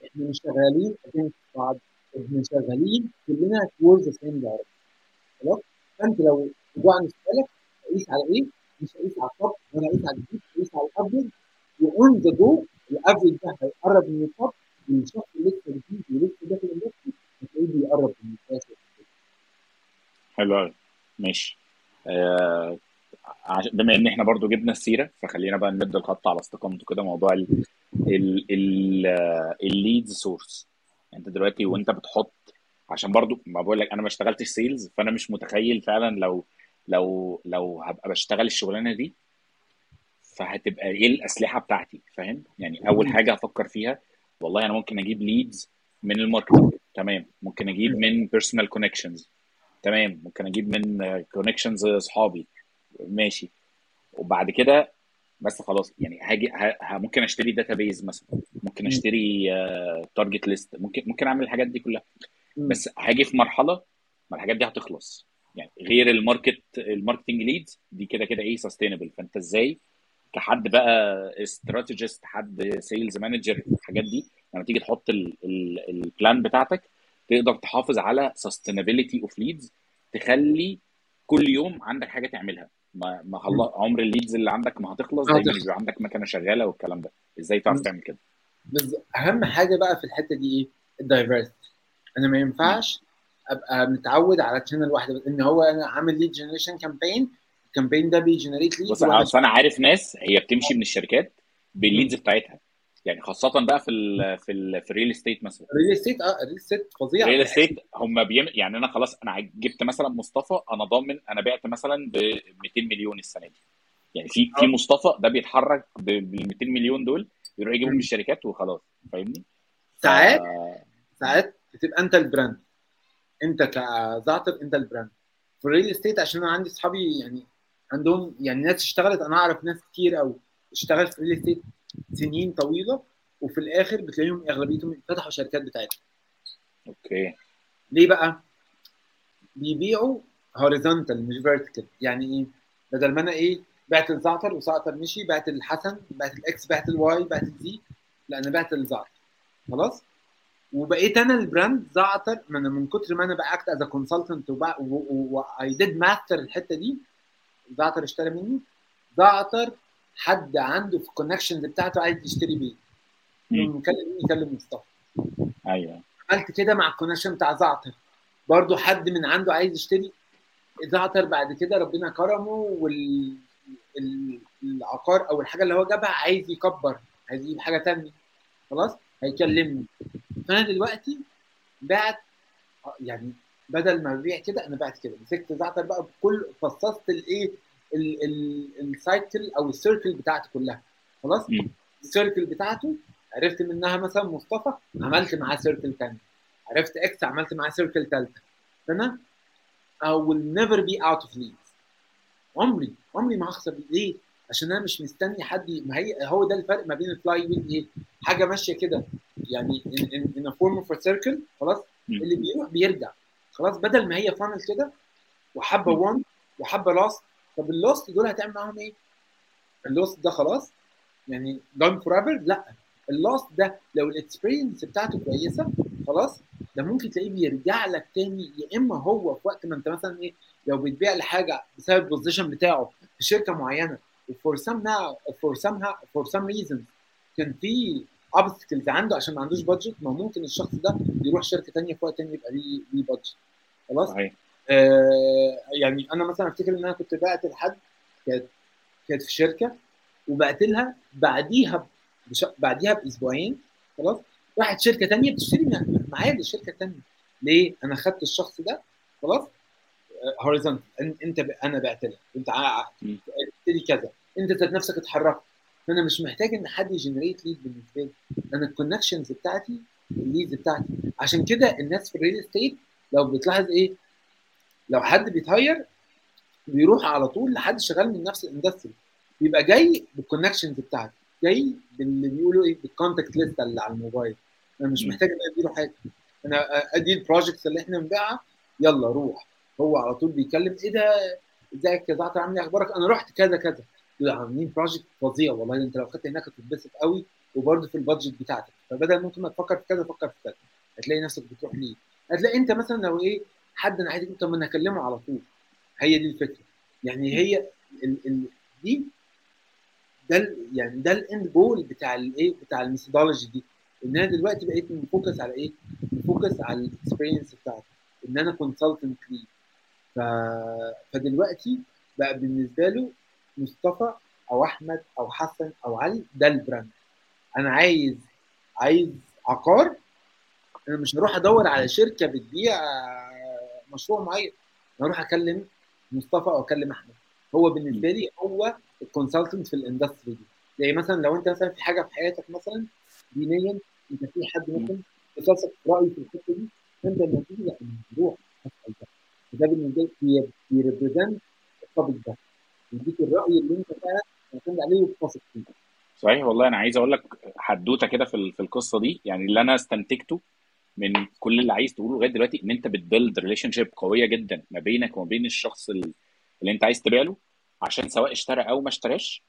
إحنا مش شغالين against بعض إحنا شغالين كلنا towards the same direction. خلاص؟ فأنت لو رجعنا نسألك هقيس على إيه؟ مش هقيس على ال top ولا هقيس على الجديد هقيس على ال average و on the go ال average ده هيقرب من ال top والشخص اللي لسه جديد ولسه داخل ال industry هتلاقيه بيقرب من الاساس حلو قوي ماشي. آه بما إن إحنا برضو جبنا السيرة فخلينا بقى نبدا الخط على استقامته كده موضوع ال ال ال ال leads source أنت دلوقتي وأنت بتحط عشان برضو ما بقول لك أنا ما اشتغلتش sales فأنا مش متخيل فعلا لو لو لو هبقى بشتغل الشغلانة دي فهتبقى إيه الأسلحة بتاعتي فاهم؟ يعني أول حاجة هفكر فيها والله أنا ممكن أجيب leads من ال marketing تمام. ممكن أجيب من personal connections تمام ممكن أجيب من connections أصحابي. ماشي. وبعد كده بس خلاص يعني هاجي ه- ه- ممكن أشتري database مثلا. ممكن أشتري target list ممكن ممكن أعمل الحاجات دي كلها. بس هاجي في مرحلة ما الحاجات دي هتخلص. يعني غير ال market ال marketing leads دي كده كده إيه sustainable فأنت إزاي كحد بقى strategist حد sales manager الحاجات دي لما تيجي تحط ال plan بتاعتك تقدر تحافظ على sustainability of leads تخلي كل يوم عندك حاجة تعملها. ما ما عمر ال leads اللي عندك ما هتخلص دايما. يبقى عندك مكنه شغالة والكلام ده. إزاي تعرف. تعمل كده؟ بس أهم حاجة بقى في الحتة دي إيه؟ ال diversity أنا ما ينفعش أبقى متعود على channel واحدة بس. إن هو أنا عامل lead generation campaign ال campaign ده بي generate lead بص أصل أنا عارف ناس هي بتمشي من الشركات بال leads بتاعتها. يعني خاصة بقى في ال في ال في الريل استيت مثلا الريل استيت آه الريل استيت فظيع الريل استيت هم بيم... يعني أنا خلاص أنا جبت مثلا مصطفى أنا ضامن أنا بعت مثلا ب 200 مليون السنة دي يعني في في آه. مصطفى ده بيتحرك بال 200 مليون دول يروح يجيبهم. من الشركات وخلاص فاهمني؟ ساعات ساعات بتبقى أنت ال brand أنت كزعتر أنت ال brand في ال real estate عشان أنا عندي اصحابي يعني عندهم يعني ناس اشتغلت أنا أعرف ناس كتير أو اشتغلت في ال real estate سنين طويلة وفي الآخر بتلاقيهم أغلبيتهم فتحوا شركات بتاعتهم. okay. ليه بقى؟ بيبيعوا horizontal مش vertical يعني إيه؟ بدل ما أنا إيه بعت الزعتر وزعتر مشي بعت الحسن بعت ال X بعت ال Y بعت ال Z لا أنا بعت الزعتر. خلاص؟ وبقيت أنا ال brand زعتر ما أنا من كتر ما أنا بأ act as consultant و I did master الحتة دي زعتر اشترى مني زعتر حد عنده في ال connections بتاعته عايز يشتري بيه. مين يكلم مصطفى. أيوه. عملت كده مع ال connection بتاع زعتر برضو حد من عنده عايز يشتري زعتر بعد كده ربنا كرمه وال ال- العقار أو الحاجة اللي هو جابها عايز يكبر عايز يجيب حاجة تانية. خلاص؟ هيكلمني. فأنا دلوقتي بعت يعني بدل ما ببيع كده أنا بعت كده. مسكت زعتر بقى بكل فصصت الإيه؟ ال- ال- ال cycle أو ال circle بتاعتي كلها. خلاص. ال circle بتاعته عرفت منها مثلا مصطفى عملت معاه circle ثاني عرفت X عملت معاه circle ثالثه فانا I will never be out of leads عمري عمري ما هخسر. ليه؟ عشان أنا مش مستني حد ما هي هو ده الفرق ما بين ال flywheel إيه؟ حاجة ماشية كده. يعني in, in, in a form of a circle خلاص. اللي بيروح بيرجع. خلاص؟ بدل ما هي funnel كده وحبة. won وحبة lost طب ال lost دول هتعمل معاهم إيه؟ ال lost ده خلاص؟ يعني done forever لا. ال lost ده لو ال experience بتاعته كويسة خلاص. ده ممكن تلاقيه بيرجع لك تاني يا إما هو في وقت ما أنت مثلا إيه لو بتبيع لحاجة بسبب ال position بتاعه في شركة معينة و for now for some for some reason كان في obstacles عنده عشان ما عندوش budget ما ممكن الشخص ده يروح شركة تانية في وقت تاني يبقى ليه ليه budget خلاص؟ يعني أنا مثلا أفتكر إن أنا كنت بعت لحد كانت كانت في شركة وبعت لها بعديها بش... بعديها بأسبوعين خلاص؟ راحت شركة تانية بتشتري معايا للشركه التانية ليه؟ أنا خدت الشخص ده خلاص؟ horizontal أنت ب... أنا بعت لك. أنت. اشتري كذا. أنت ذات نفسك اتحركت. فأنا مش محتاج إن حد ي generate lead بالنسبة لي. أنا ال connections بتاعتي ال leads بتاعتي. عشان كده الناس في ال real estate لو بتلاحظ إيه؟ لو حد بيت hire بيروح على طول لحد شغال من نفس ال industry. بيبقى جاي بال connections بتاعته جاي باللي بيقولوا إيه بال contact list اللي على الموبايل. أنا مش. محتاج إن أنا أديله حاجة. أنا أدي ال projects اللي إحنا بنبيعها يلا روح. هو على طول بيتكلم إيه ده؟ إزيك يا زعتر عامل إيه؟ أخبارك؟ أنا رحت كذا كذا. دول عاملين project فظيع والله. أنت لو خدت هناك هتتبسط قوي وبرده في ال budget بتاعتك. فبدل ممكن ما تفكر في كذا فكر في كذا. هتلاقي نفسك بتروح ليه. هتلاقي أنت مثلا لو إيه حد أنا عايز طب ما أنا اكلمه على طول. هي دي الفكرة. يعني هي ال ال دي ده يعني ده ال end goal بتاع الايه بتاع ال methodology دي. إن أنا دلوقتي بقيت م focus على إيه؟ م focus على ال experience بتاعتي. إن أنا consultant ليه ف... فدلوقتي بقى بالنسبة له مصطفى أو أحمد أو حسن أو علي ده ال brand. أنا عايز عايز عقار. أنا مش هروح أدور على شركة بتبيع مشروع معين. أروح أكلم مصطفى أو أكلم أحمد. هو بالنسبة لي هو ال consultant في ال industry دي. زي مثلا لو أنت مثلا في حاجة في حياتك مثلا دينيا أنت في حد ممكن يتصل راي في الحتة دي فأنت لما تيجي لا روح اسال ده. ده بالنسبة لي بي represent ال topic ده. يديك الرأي اللي أنت فعلا معتمد عليه وتثق فيه. صحيح والله. أنا عايز أقول لك حدوتة كده في في القصة دي. يعني اللي أنا استنتجته من كل اللي عايز تقوله لغاية دلوقتي إن أنت بت build relationship قوية جدا ما بينك وما بين الشخص ال- اللي أنت عايز تبيع له. عشان سواء اشترى أو ما اشتراش.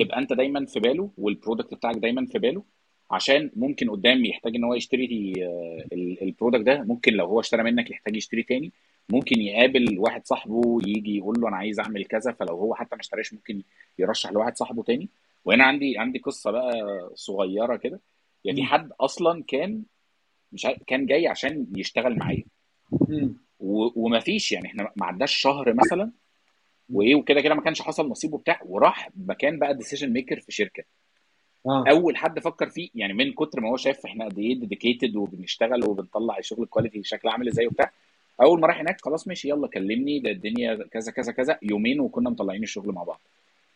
تبقى أنت دايما في باله وال product بتاعك دايما في باله. عشان ممكن قدام يحتاج إن هو يشتري آه، ال- ال product ده ممكن لو هو اشترى منك يحتاج يشتري تاني. ممكن يقابل واحد صاحبه يجي يقول له أنا عايز أعمل كذا فلو هو حتى ما اشتراش ممكن يرشح لواحد صاحبه تاني. وهنا عندي عندي قصة بقى صغيرة كده. يعني. حد أصلا كان مش عارف- كان جاي عشان يشتغل معايا. ومفيش يعني إحنا ما عداش شهر مثلا وايه وكده كده ما كانش حصل نصيب وبتاع وراح مكان بقى decision maker في شركة. آه. أول حد فكر فيه يعني من كتر ما هو شايف إحنا قد إيه dedicated وبنشتغل وبنطلع الشغل ال quality شكله عامل إزاي وبتاع أول ما راح هناك خلاص ماشي يلا كلمني ده الدنيا كذا كذا كذا يومين وكنا مطلعين الشغل مع بعض.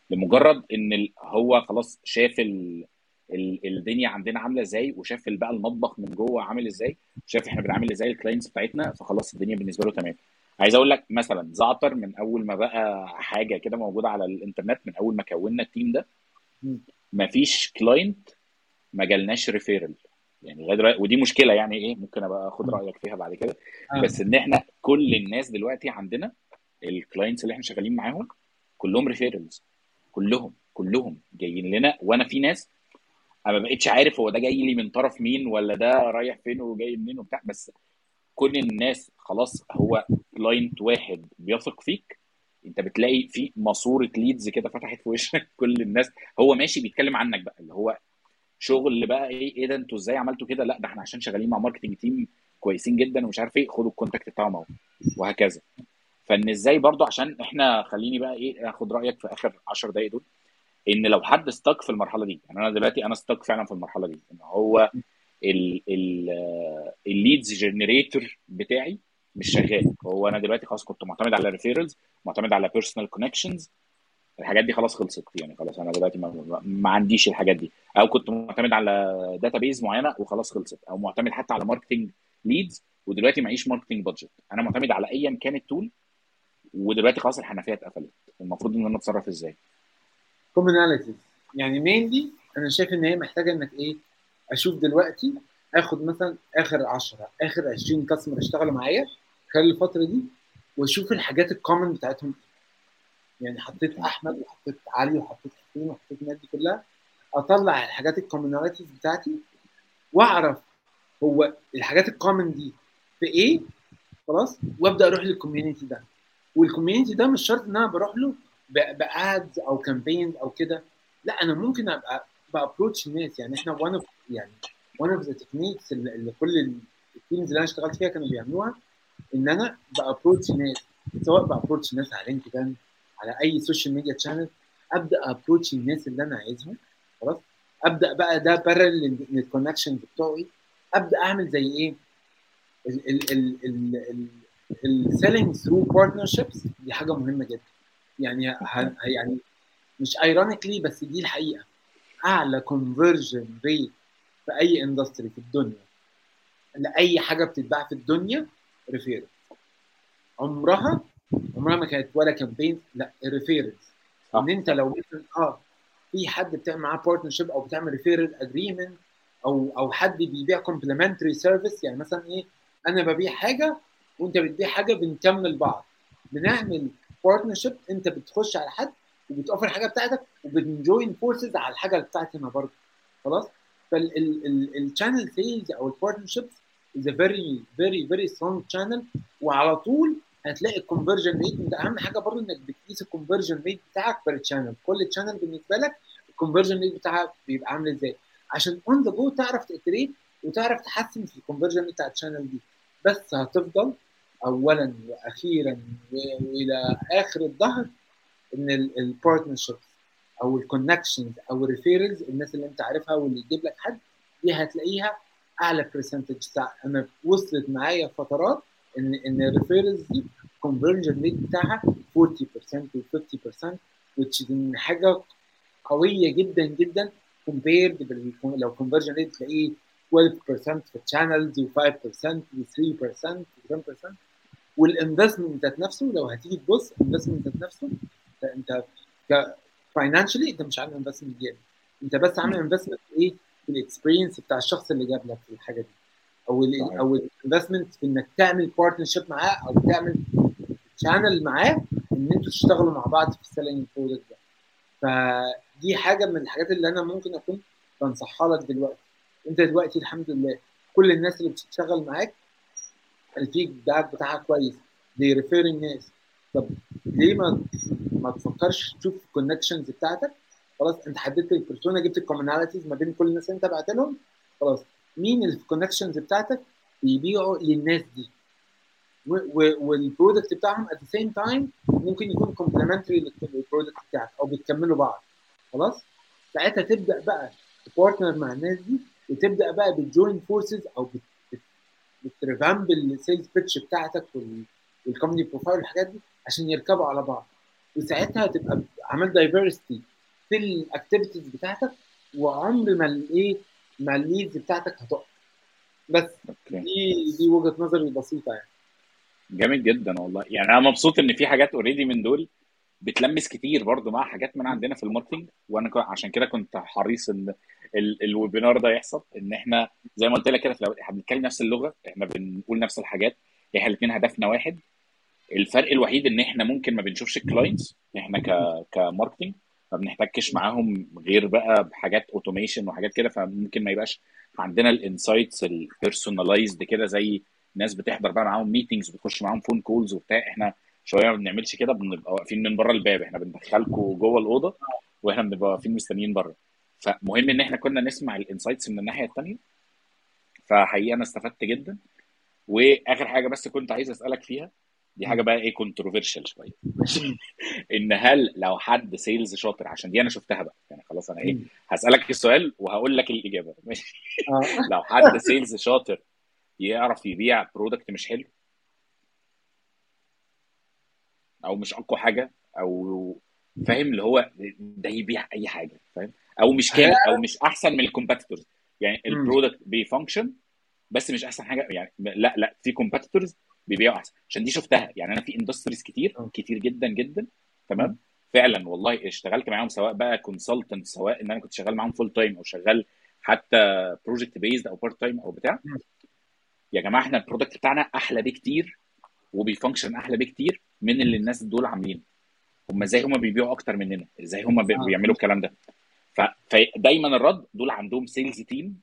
لمجرد إن هو خلاص شاف ال... ال... الدنيا عندنا عاملة إزاي وشاف بقى المطبخ من جوه عامل إزاي وشاف إحنا بنعمل إزاي ال clients بتاعتنا فخلاص الدنيا بالنسبة له تمام. عايز أقول لك مثلا زعتر من أول ما بقى حاجة كده موجودة على الإنترنت من أول ما كونا ال team ده. مفيش client ما جالناش referral يعني لغاية دلوقتي ودي مشكلة يعني إيه ممكن أبقى أخد. رأيك فيها بعد كده. آه. بس إن إحنا كل الناس دلوقتي عندنا ال clients اللي إحنا شغالين معاهم كلهم referrals كلهم كلهم جايين لنا وأنا في ناس ما بقتش عارف هو ده جاي لي من طرف مين ولا ده رايح فين وجاي منين وبتاع بس كل الناس خلاص هو client واحد بيثق فيك أنت بتلاقي في ماسورة leads كده فتحت في وشك كل الناس هو ماشي بيتكلم عنك بقى اللي هو شغل بقى إيه إيه ده أنتوا إزاي عملتوا كده؟ لأ ده إحنا عشان شغالين مع marketing team كويسين جدا ومش عارف إيه خدوا ال contact بتاعهم أهو وهكذا. فإن إزاي برضو عشان إحنا خليني بقى إيه آخد رأيك في آخر 10 دقايق دول؟ إن لو حد stuck في المرحلة دي يعني أنا دلوقتي أنا stuck فعلا في المرحلة دي إن هو ال leads generator بتاعي مش شغال. هو أنا دلوقتي خلاص كنت معتمد على referrals معتمد على personal connections الحاجات دي خلاص خلصت يعني خلاص أنا دلوقتي ما, ما- عنديش الحاجات دي. أو كنت معتمد على database معينة وخلاص خلصت أو معتمد حتى على marketing leads ودلوقتي معيش marketing budget أنا معتمد على ايا كان ال tool ودلوقتي خلاص الحنفية اتقفلت. المفروض إن أنا أتصرف إزاي؟ commonalities يعني mainly أنا شايف إن هي محتاجة إنك إيه أشوف دلوقتي آخد مثلا آخر 10 آخر 20 customer اشتغلوا معايا خلال الفترة دي وأشوف الحاجات ال common بتاعتهم. يعني حطيت أحمد وحطيت علي وحطيت حسين وحطيت الناس دي كلها أطلع الحاجات ال commonalities بتاعتي وأعرف هو الحاجات ال common دي في إيه؟ خلاص؟ وأبدأ أروح ل ال community ده. وال community ده مش شرط إن أنا بروح له ب ads أو campaigns أو كده. لا أنا ممكن أبقى ب approach الناس. يعني إحنا one يعني one of the techniques اللي كل ال teams اللي أنا اشتغلت فيها كانوا بيعملوها إن أنا ب approach ناس سواء ب approach ناس على LinkedIn على أي social media channel أبدأ approach الناس اللي أنا عايزهم. خلاص؟ أبدأ بقى ده parallel لل connections بتوعي. أبدأ أعمل زي إيه؟ ال selling through partnerships دي حاجة مهمة جدا. يعني ه- يعني مش ironically بس دي الحقيقة. أعلى conversion rate في أي industry في الدنيا. لاي حاجة بتتباع في الدنيا reference عمرها عمرها ما كانت ولا campaign لا reference. إن أنت لو مثلا آه في حد بتعمل معاه partnership أو بتعمل referral agreement أو أو حد بيبيع complementary service يعني مثلا إيه أنا ببيع حاجة وأنت بتبيع حاجة بنكمل بعض. بنعمل partnership انت بتخش على حد وبتوفر الحاجة بتاعتك وبن join forces على الحاجة بتاعتي أنا برضه. خلاص؟ فال channel sales أو ال partnerships is a very very very strong channel وعلى طول هتلاقي ال conversion rate انت أهم حاجة برضه إنك بتقيس ال conversion rate بتاعك per channel كل channel بالنسبة لك ال conversion rate بتاعها بيبقى عامل إزاي؟ عشان on the go تعرف ت trade وتعرف تحسن في ال conversion بتاع ال channel دي. بس هتفضل اولا وأخيرا و- وإلى آخر الدهر إن ال partnerships أو ال connections أو ال referrals الناس اللي أنت عارفها واللي يجيب لك حد دي هتلاقيها أعلى percentage أنا وصلت معايا فترات ان إن ال referrals دي conversion rate بتاعها 40% و 50% which is حاجة قوية جدا جدا compared بال لو conversion rate تلاقيه 12% في ال channels و5% و3% و10% وال investment ذات نفسه لو هتيجي تبص ال investment ذات نفسه انت ك financially أنت مش عامل investment جامد. أنت بس عامل investment إيه؟ في ال experience بتاع الشخص اللي جاب لك الحاجة دي. أو ال صحيح. أو ال investment في إنك تعمل partnership معاه أو تعمل channel معاه إن أنتوا تشتغلوا مع بعض في ال selling product ده. فدي حاجة من الحاجات اللي أنا ممكن أكون بنصحها لك دلوقتي. أنت دلوقتي الحمد لله كل الناس اللي بتشتغل معاك ال feedback بتاعها كويس. دي referring ناس. طب ليه ما ما تفكرش تشوف ال connections بتاعتك؟ خلاص انت حددت ال persona جبت ال commonalities ما بين كل الناس انت بعت لهم. خلاص مين ال connections بتاعتك بيبيعوا للناس دي؟ وال product بتاعهم at the same time ممكن يكون complementary لل product بتاعك أو بتكملوا بعض. خلاص؟ ساعتها تبدأ بقى ت partner مع الناس دي وتبدأ بقى بت join forces أو بت بت revamp ال sales pitch بتاعتك وال company profile والحاجات دي عشان يركبوا على بعض. وساعتها تبقى عملت diversity في ال activities بتاعتك وعمر ما الايه ما ال leads بتاعتك هتقف. بس دي دي وجهة نظري البسيطة يعني. جامد جدا والله. يعني أنا مبسوط إن في حاجات already من دول بتلمس كتير برضو مع حاجات من عندنا في ال marketing وأنا عشان كده كنت حريص إن ال- ال webinar ده يحصل. إن إحنا زي ما قلت لك كده إحنا بنتكلم نفس اللغة. إحنا بنقول نفس الحاجات. إحنا الاثنين هدفنا واحد. الفرق الوحيد إن إحنا ممكن ما بنشوفش ال clients إحنا ك ك marketing ما بنحتكش معاهم غير بقى بحاجات automation وحاجات كده. فممكن ما يبقاش عندنا ال insights ال personalized كده زي ناس بتحضر بقى معاهم meetings بتخش معاهم phone calls وبتاع. إحنا شوية ما بنعملش كده بنبقى واقفين من بره الباب. إحنا بندخلكم جوه الأوضة وإحنا بنبقى واقفين مستنيين بره. فمهم إن إحنا كنا نسمع ال insights من الناحية الثانية فحقيقة أنا استفدت جدا. وآخر حاجة بس كنت عايز أسألك فيها دي حاجة بقى إيه controversial شوية. إن هل لو حد sales شاطر عشان دي أنا شفتها بقى. يعني خلاص أنا إيه هسألك السؤال وهقول لك الإجابة. ماشي. آه. لو حد sales شاطر يعرف يبيع product مش حلو أو مش أقوى حاجة أو فاهم اللي هو ده يبيع أي حاجة فاهم أو مش كامل أو مش أحسن من ال competitors يعني. ال product بي function بس مش أحسن حاجة يعني لا لا في competitors بيبيعوا أحسن عشان دي شفتها يعني أنا في industries كتير. كتير جدا جدا. تمام فعلا والله اشتغلت معاهم سواء بقى consultant سواء إن أنا كنت شغال معاهم full time أو شغال حتى project based أو part time أو بتاع. يا جماعة إحنا ال product بتاعنا أحلى بكتير وبي function أحلى بكتير من اللي الناس دول عاملينه. هم إزاي هم بيبيعوا أكتر مننا؟ إزاي هم بي- بيعملوا الكلام ده؟ فدايما الرد دول عندهم sales team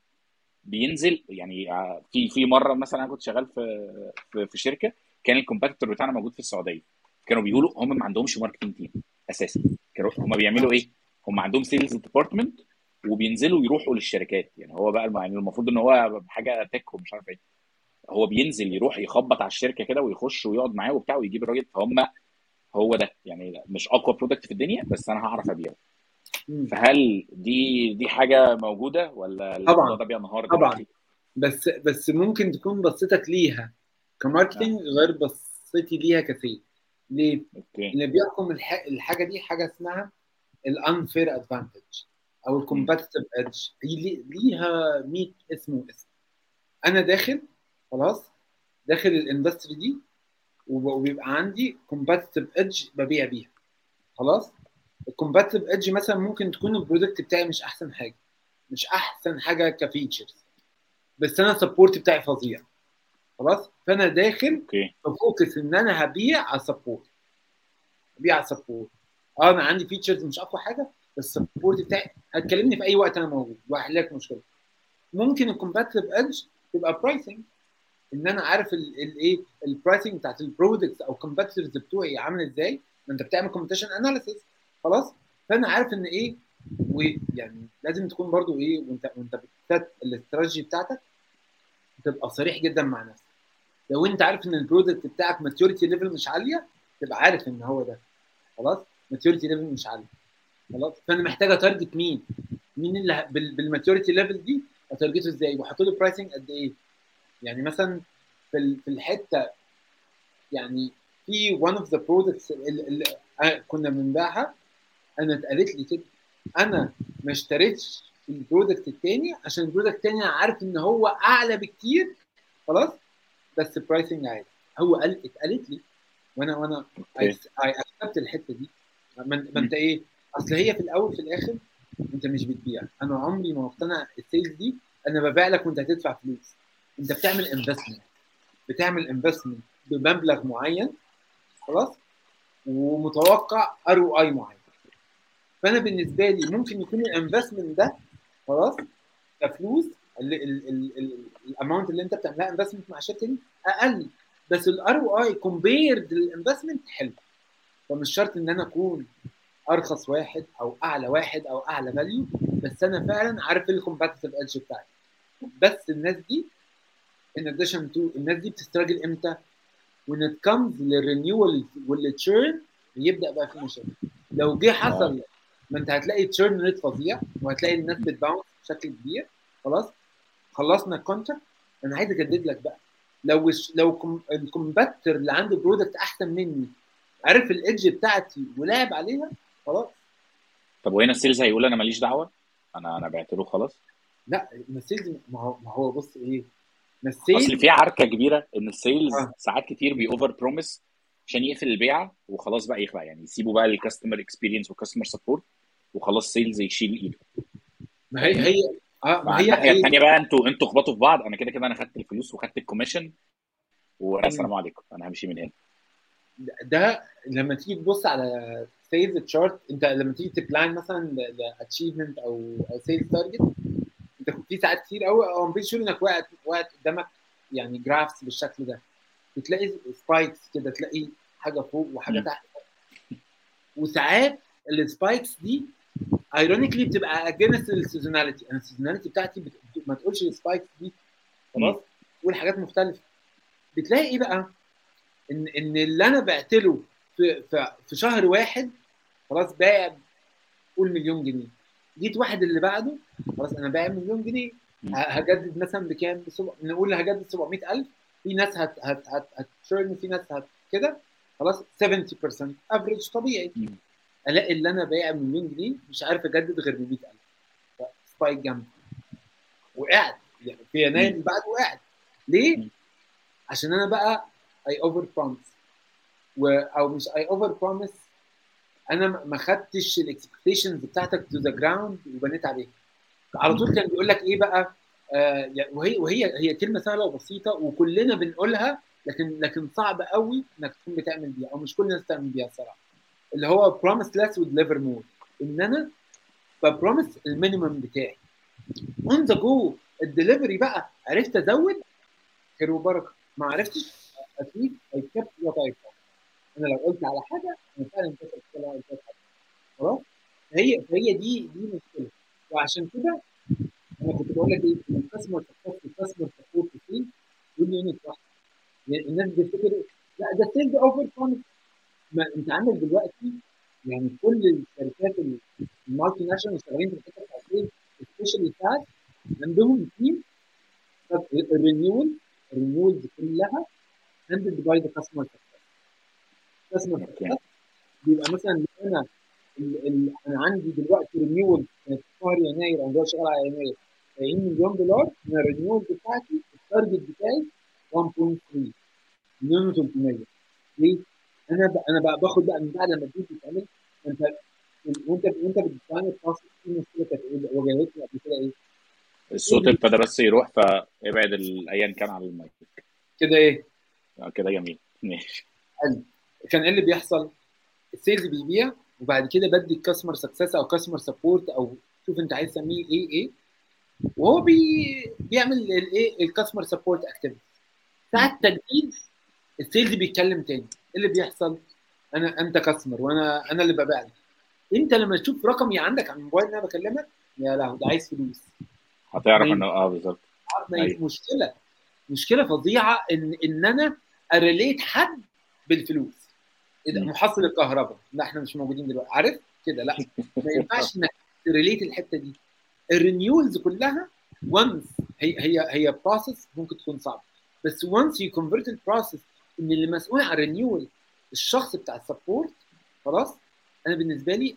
بينزل. يعني ع- في في مرة مثلا أنا كنت شغال في في, في شركة كان ال competitor بتاعنا موجود في السعودية. كانوا بيقولوا هم ما عندهمش marketing team أساسا. كانوا هم بيعملوا إيه؟ هم عندهم sales department وبينزلوا يروحوا للشركات. يعني هو بقى يعني المفروض إن هو حاجة tech ومش عارف إيه. هو بينزل يروح يخبط على الشركة كده ويخش ويقعد معاه وبتاع ويجيب الراجل فهم هو ده. يعني مش أقوى product في الدنيا بس أنا هعرف أبيعه. فهل دي دي حاجة موجودة ولا طبعا ده بينهار طبعا. دلوقتي؟ بس بس ممكن تكون بصتك ليها. ك marketing غير بصتي ليها ك sales ليه؟ okay. اللي بيحكم الح... الحاجة دي حاجة اسمها ال unfair advantage أو. ال competitive edge ليها 100 اسم واسم. أنا داخل خلاص داخل ال industry دي وب- وبيبقى عندي كومبتيتيف ايدج ببيع بيها. خلاص؟ ال competitive edge مثلا ممكن تكون ال product بتاعي مش أحسن حاجة مش أحسن حاجة ك features بس أنا ال support بتاعي فظيع. خلاص؟ فأنا داخل okay. ب focus إن أنا هبيع على ال support هبيع على ال support آه أنا عندي features مش أقوى حاجة بس ال support بتاعي. هتكلمني في أي وقت أنا موجود وهحل لك مشكلة. ممكن ال competitive edge تبقى pricing إن أنا عارف الايه ال pricing بتاعت ال products أو ال competitors بتوعي عامل إزاي. ما أنت بتعمل competition analysis خلاص؟ فأنا عارف إن إيه ويعني لازم تكون برضو إيه وأنت وأنت بت set ال strategy بتاعتك تبقى صريح جدا مع نفسك. لو أنت عارف إن ال product بتاعك maturity level مش عالية تبقى عارف إن هو ده. خلاص؟ maturity level مش عاليه خلاص؟ فأنا محتاج ا target مين؟ مين اللي بال maturity level دي؟ أ target ه إزاي؟ وأحط له pricing قد إيه؟ يعني مثلا في في الحتة يعني في one of the products اللي, كنا بنبيعها أنا اتقالت لي كده أنا ما اشتريتش ال product التاني عشان ال product التاني أنا عارف إن هو أعلى بكتير خلاص؟ بس pricing عادي هو قال اتقالت لي وأنا وأنا I accept الحتة دي. ما ما أنت إيه؟ أصل هي في الأول في الآخر أنت مش بتبيع. أنا عمري ما مقتنع ال sales دي. أنا ببيع لك وأنت هتدفع فلوس. انت بتعمل investment بتعمل investment بمبلغ معين خلاص؟ ومتوقع ROI معين. فأنا بالنسبة لي ممكن يكون ال investment ده خلاص؟ كفلوس ال amount اللي انت بتعملها investment مع دي أقل. بس ال ROI compared لل investment حلو. فمش شرط إن أنا أكون أرخص واحد أو أعلى واحد أو أعلى value بس أنا فعلا عارف ال competitive edge بتاعتي. بس الناس دي in addition to الناس دي بت struggle إمتى؟ when it comes لل renewal وال churn يبدا بقى في مشاكل. لو جه حصل ما انت هتلاقي churn rate فظيع وهتلاقي الناس بت bounce بشكل كبير. خلاص؟ خلصنا ال contract أنا عايز أجدد لك بقى. لو لو ال competitor اللي عنده product أحسن مني عرف ال edge بتاعتي ولعب عليها خلاص. طب وهنا ال sales هيقول أنا ماليش دعوة؟ أنا أنا بعت له خلاص. لا ال sales ما هو ما هو بص إيه ما أصل ال sales في عركة كبيرة إن ال sales آه. ساعات كتير بي over promise عشان يقفل البيعة وخلاص بقى يخلع. يعني يسيبوا بقى ال customer experience وال customer support وخلاص sales يشيل إيده. ما هي هي آه ما هي الناحية هي الثانية بقى أنتوا أنتوا اخبطوا في بعض. أنا كده كده أنا خدت الفلوس وخدت ال commission والسلام عليكم. أنا همشي من هنا. ده لما تيجي تبص على sales chart أنت لما تيجي ت plan مثلا ل achievement أو أو sales target انت في ساعات كتير قوي. أو be sure إنك وقعت وقعت قدامك يعني graphs بالشكل ده. بتلاقي spikes كده تلاقي حاجة فوق وحاجة. تحت. وساعات ال spikes دي ironically بتبقى against ال seasonality أنا ال seasonality بتاعتي بت... ما تقولش ال spikes دي خلاص تقول حاجات مختلفة. بتلاقي إيه بقى؟ ان إن اللي أنا بعت له في, في, في شهر واحد خلاص بايع قول مليون جنيه. جيت واحد اللي بعده خلاص أنا بايع مليون جنيه. هجدد مثلا بكام. نقول هجدد 700000 في ناس هت هت هت هت churn في ناس هت كده. خلاص 70% average طبيعي. ألاقي اللي أنا بايع مليون جنيه مش عارف أجدد غير ب 100000 spike جنب وقعت يعني في يناير اللي بعده وقعت ليه؟ عشان أنا بقى I over promise أو مش I over promise أنا ما- ما خدتش ال expectations بتاعتك to the ground وبنيت عليها. على طول كان بيقول لك إيه بقى؟ آه وهي وهي هي كلمة سهلة وبسيطة وكلنا بنقولها لكن لكن صعب قوي إنك تكون بتعمل بيها أو مش كل الناس تعمل بيها الصراحة. اللي هو promise less و deliver more إن أنا ب promise ال minimum بتاعي. on the go ال delivery بقى عرفت أزود؟ خير وبركة. ما عرفتش؟ أكيد I kept what I أنا لو قلت على حاجة أنا فعلا كسبت على حاجة خلاص؟ هي هي دي دي مشكلة. وعشان كده أنا كنت بقول لك إيه ال customer support ال customer support فين دول unit واحدة. يعني الناس بتفتكر لا ده sales over count ما أنت عندك دلوقتي يعني كل الشركات ال multinational شغالين في الحتة إيه؟ specially ساعات عندهم team ال renewal ال renewals كلها handled by the customer customer okay. بيبقى مثلا أنا أنا عندي دلوقتي renewal في شهر يناير أنا دلوقتي شغال على يناير 40 مليون دولار من ال renewal بتاعتي ال target بتاعي 1.3 مليون و300 ليه؟ أنا ب... أنا بقى باخد بقى من بعد لما تيجي تعمل انت وانت وانت بتتعامل process في مشكله كانت إيه واجهتني قبل كده إيه؟ الصوت ابتدى بس يروح فابعد ايا كان على المايك كده إيه؟ آه، كده جميل ماشي حلو كان إيه اللي بيحصل؟ ال sales بيبيع وبعد كده بدي ال customer success أو customer support أو شوف أنت عايز تسميه إيه إيه. وهو بي بيعمل الايه ال customer support activity ساعه التجديد ال sales بيتكلم تاني. إيه اللي بيحصل؟ أنا أنت customer وأنا أنا اللي ببيع لك أنت لما تشوف رقمي عندك على الموبايل اللي أنا بكلمك يا لهوي ده عايز فلوس. هتعرف إنه آه بالظبط. أيوة. مشكلة. مشكلة فظيعة إن إن أنا أ relate حد بالفلوس. محصل الكهرباء لا إحنا مش موجودين دلوقتي. عارف؟ كده لا. ما ينفعش إنك ت relate الحتة دي. ال renewals كلها once هي هي هي process ممكن تكون صعبة. بس once you convert ال process إن اللي مسؤول عن ال renewal الشخص بتاع ال support خلاص؟ أنا بالنسبة لي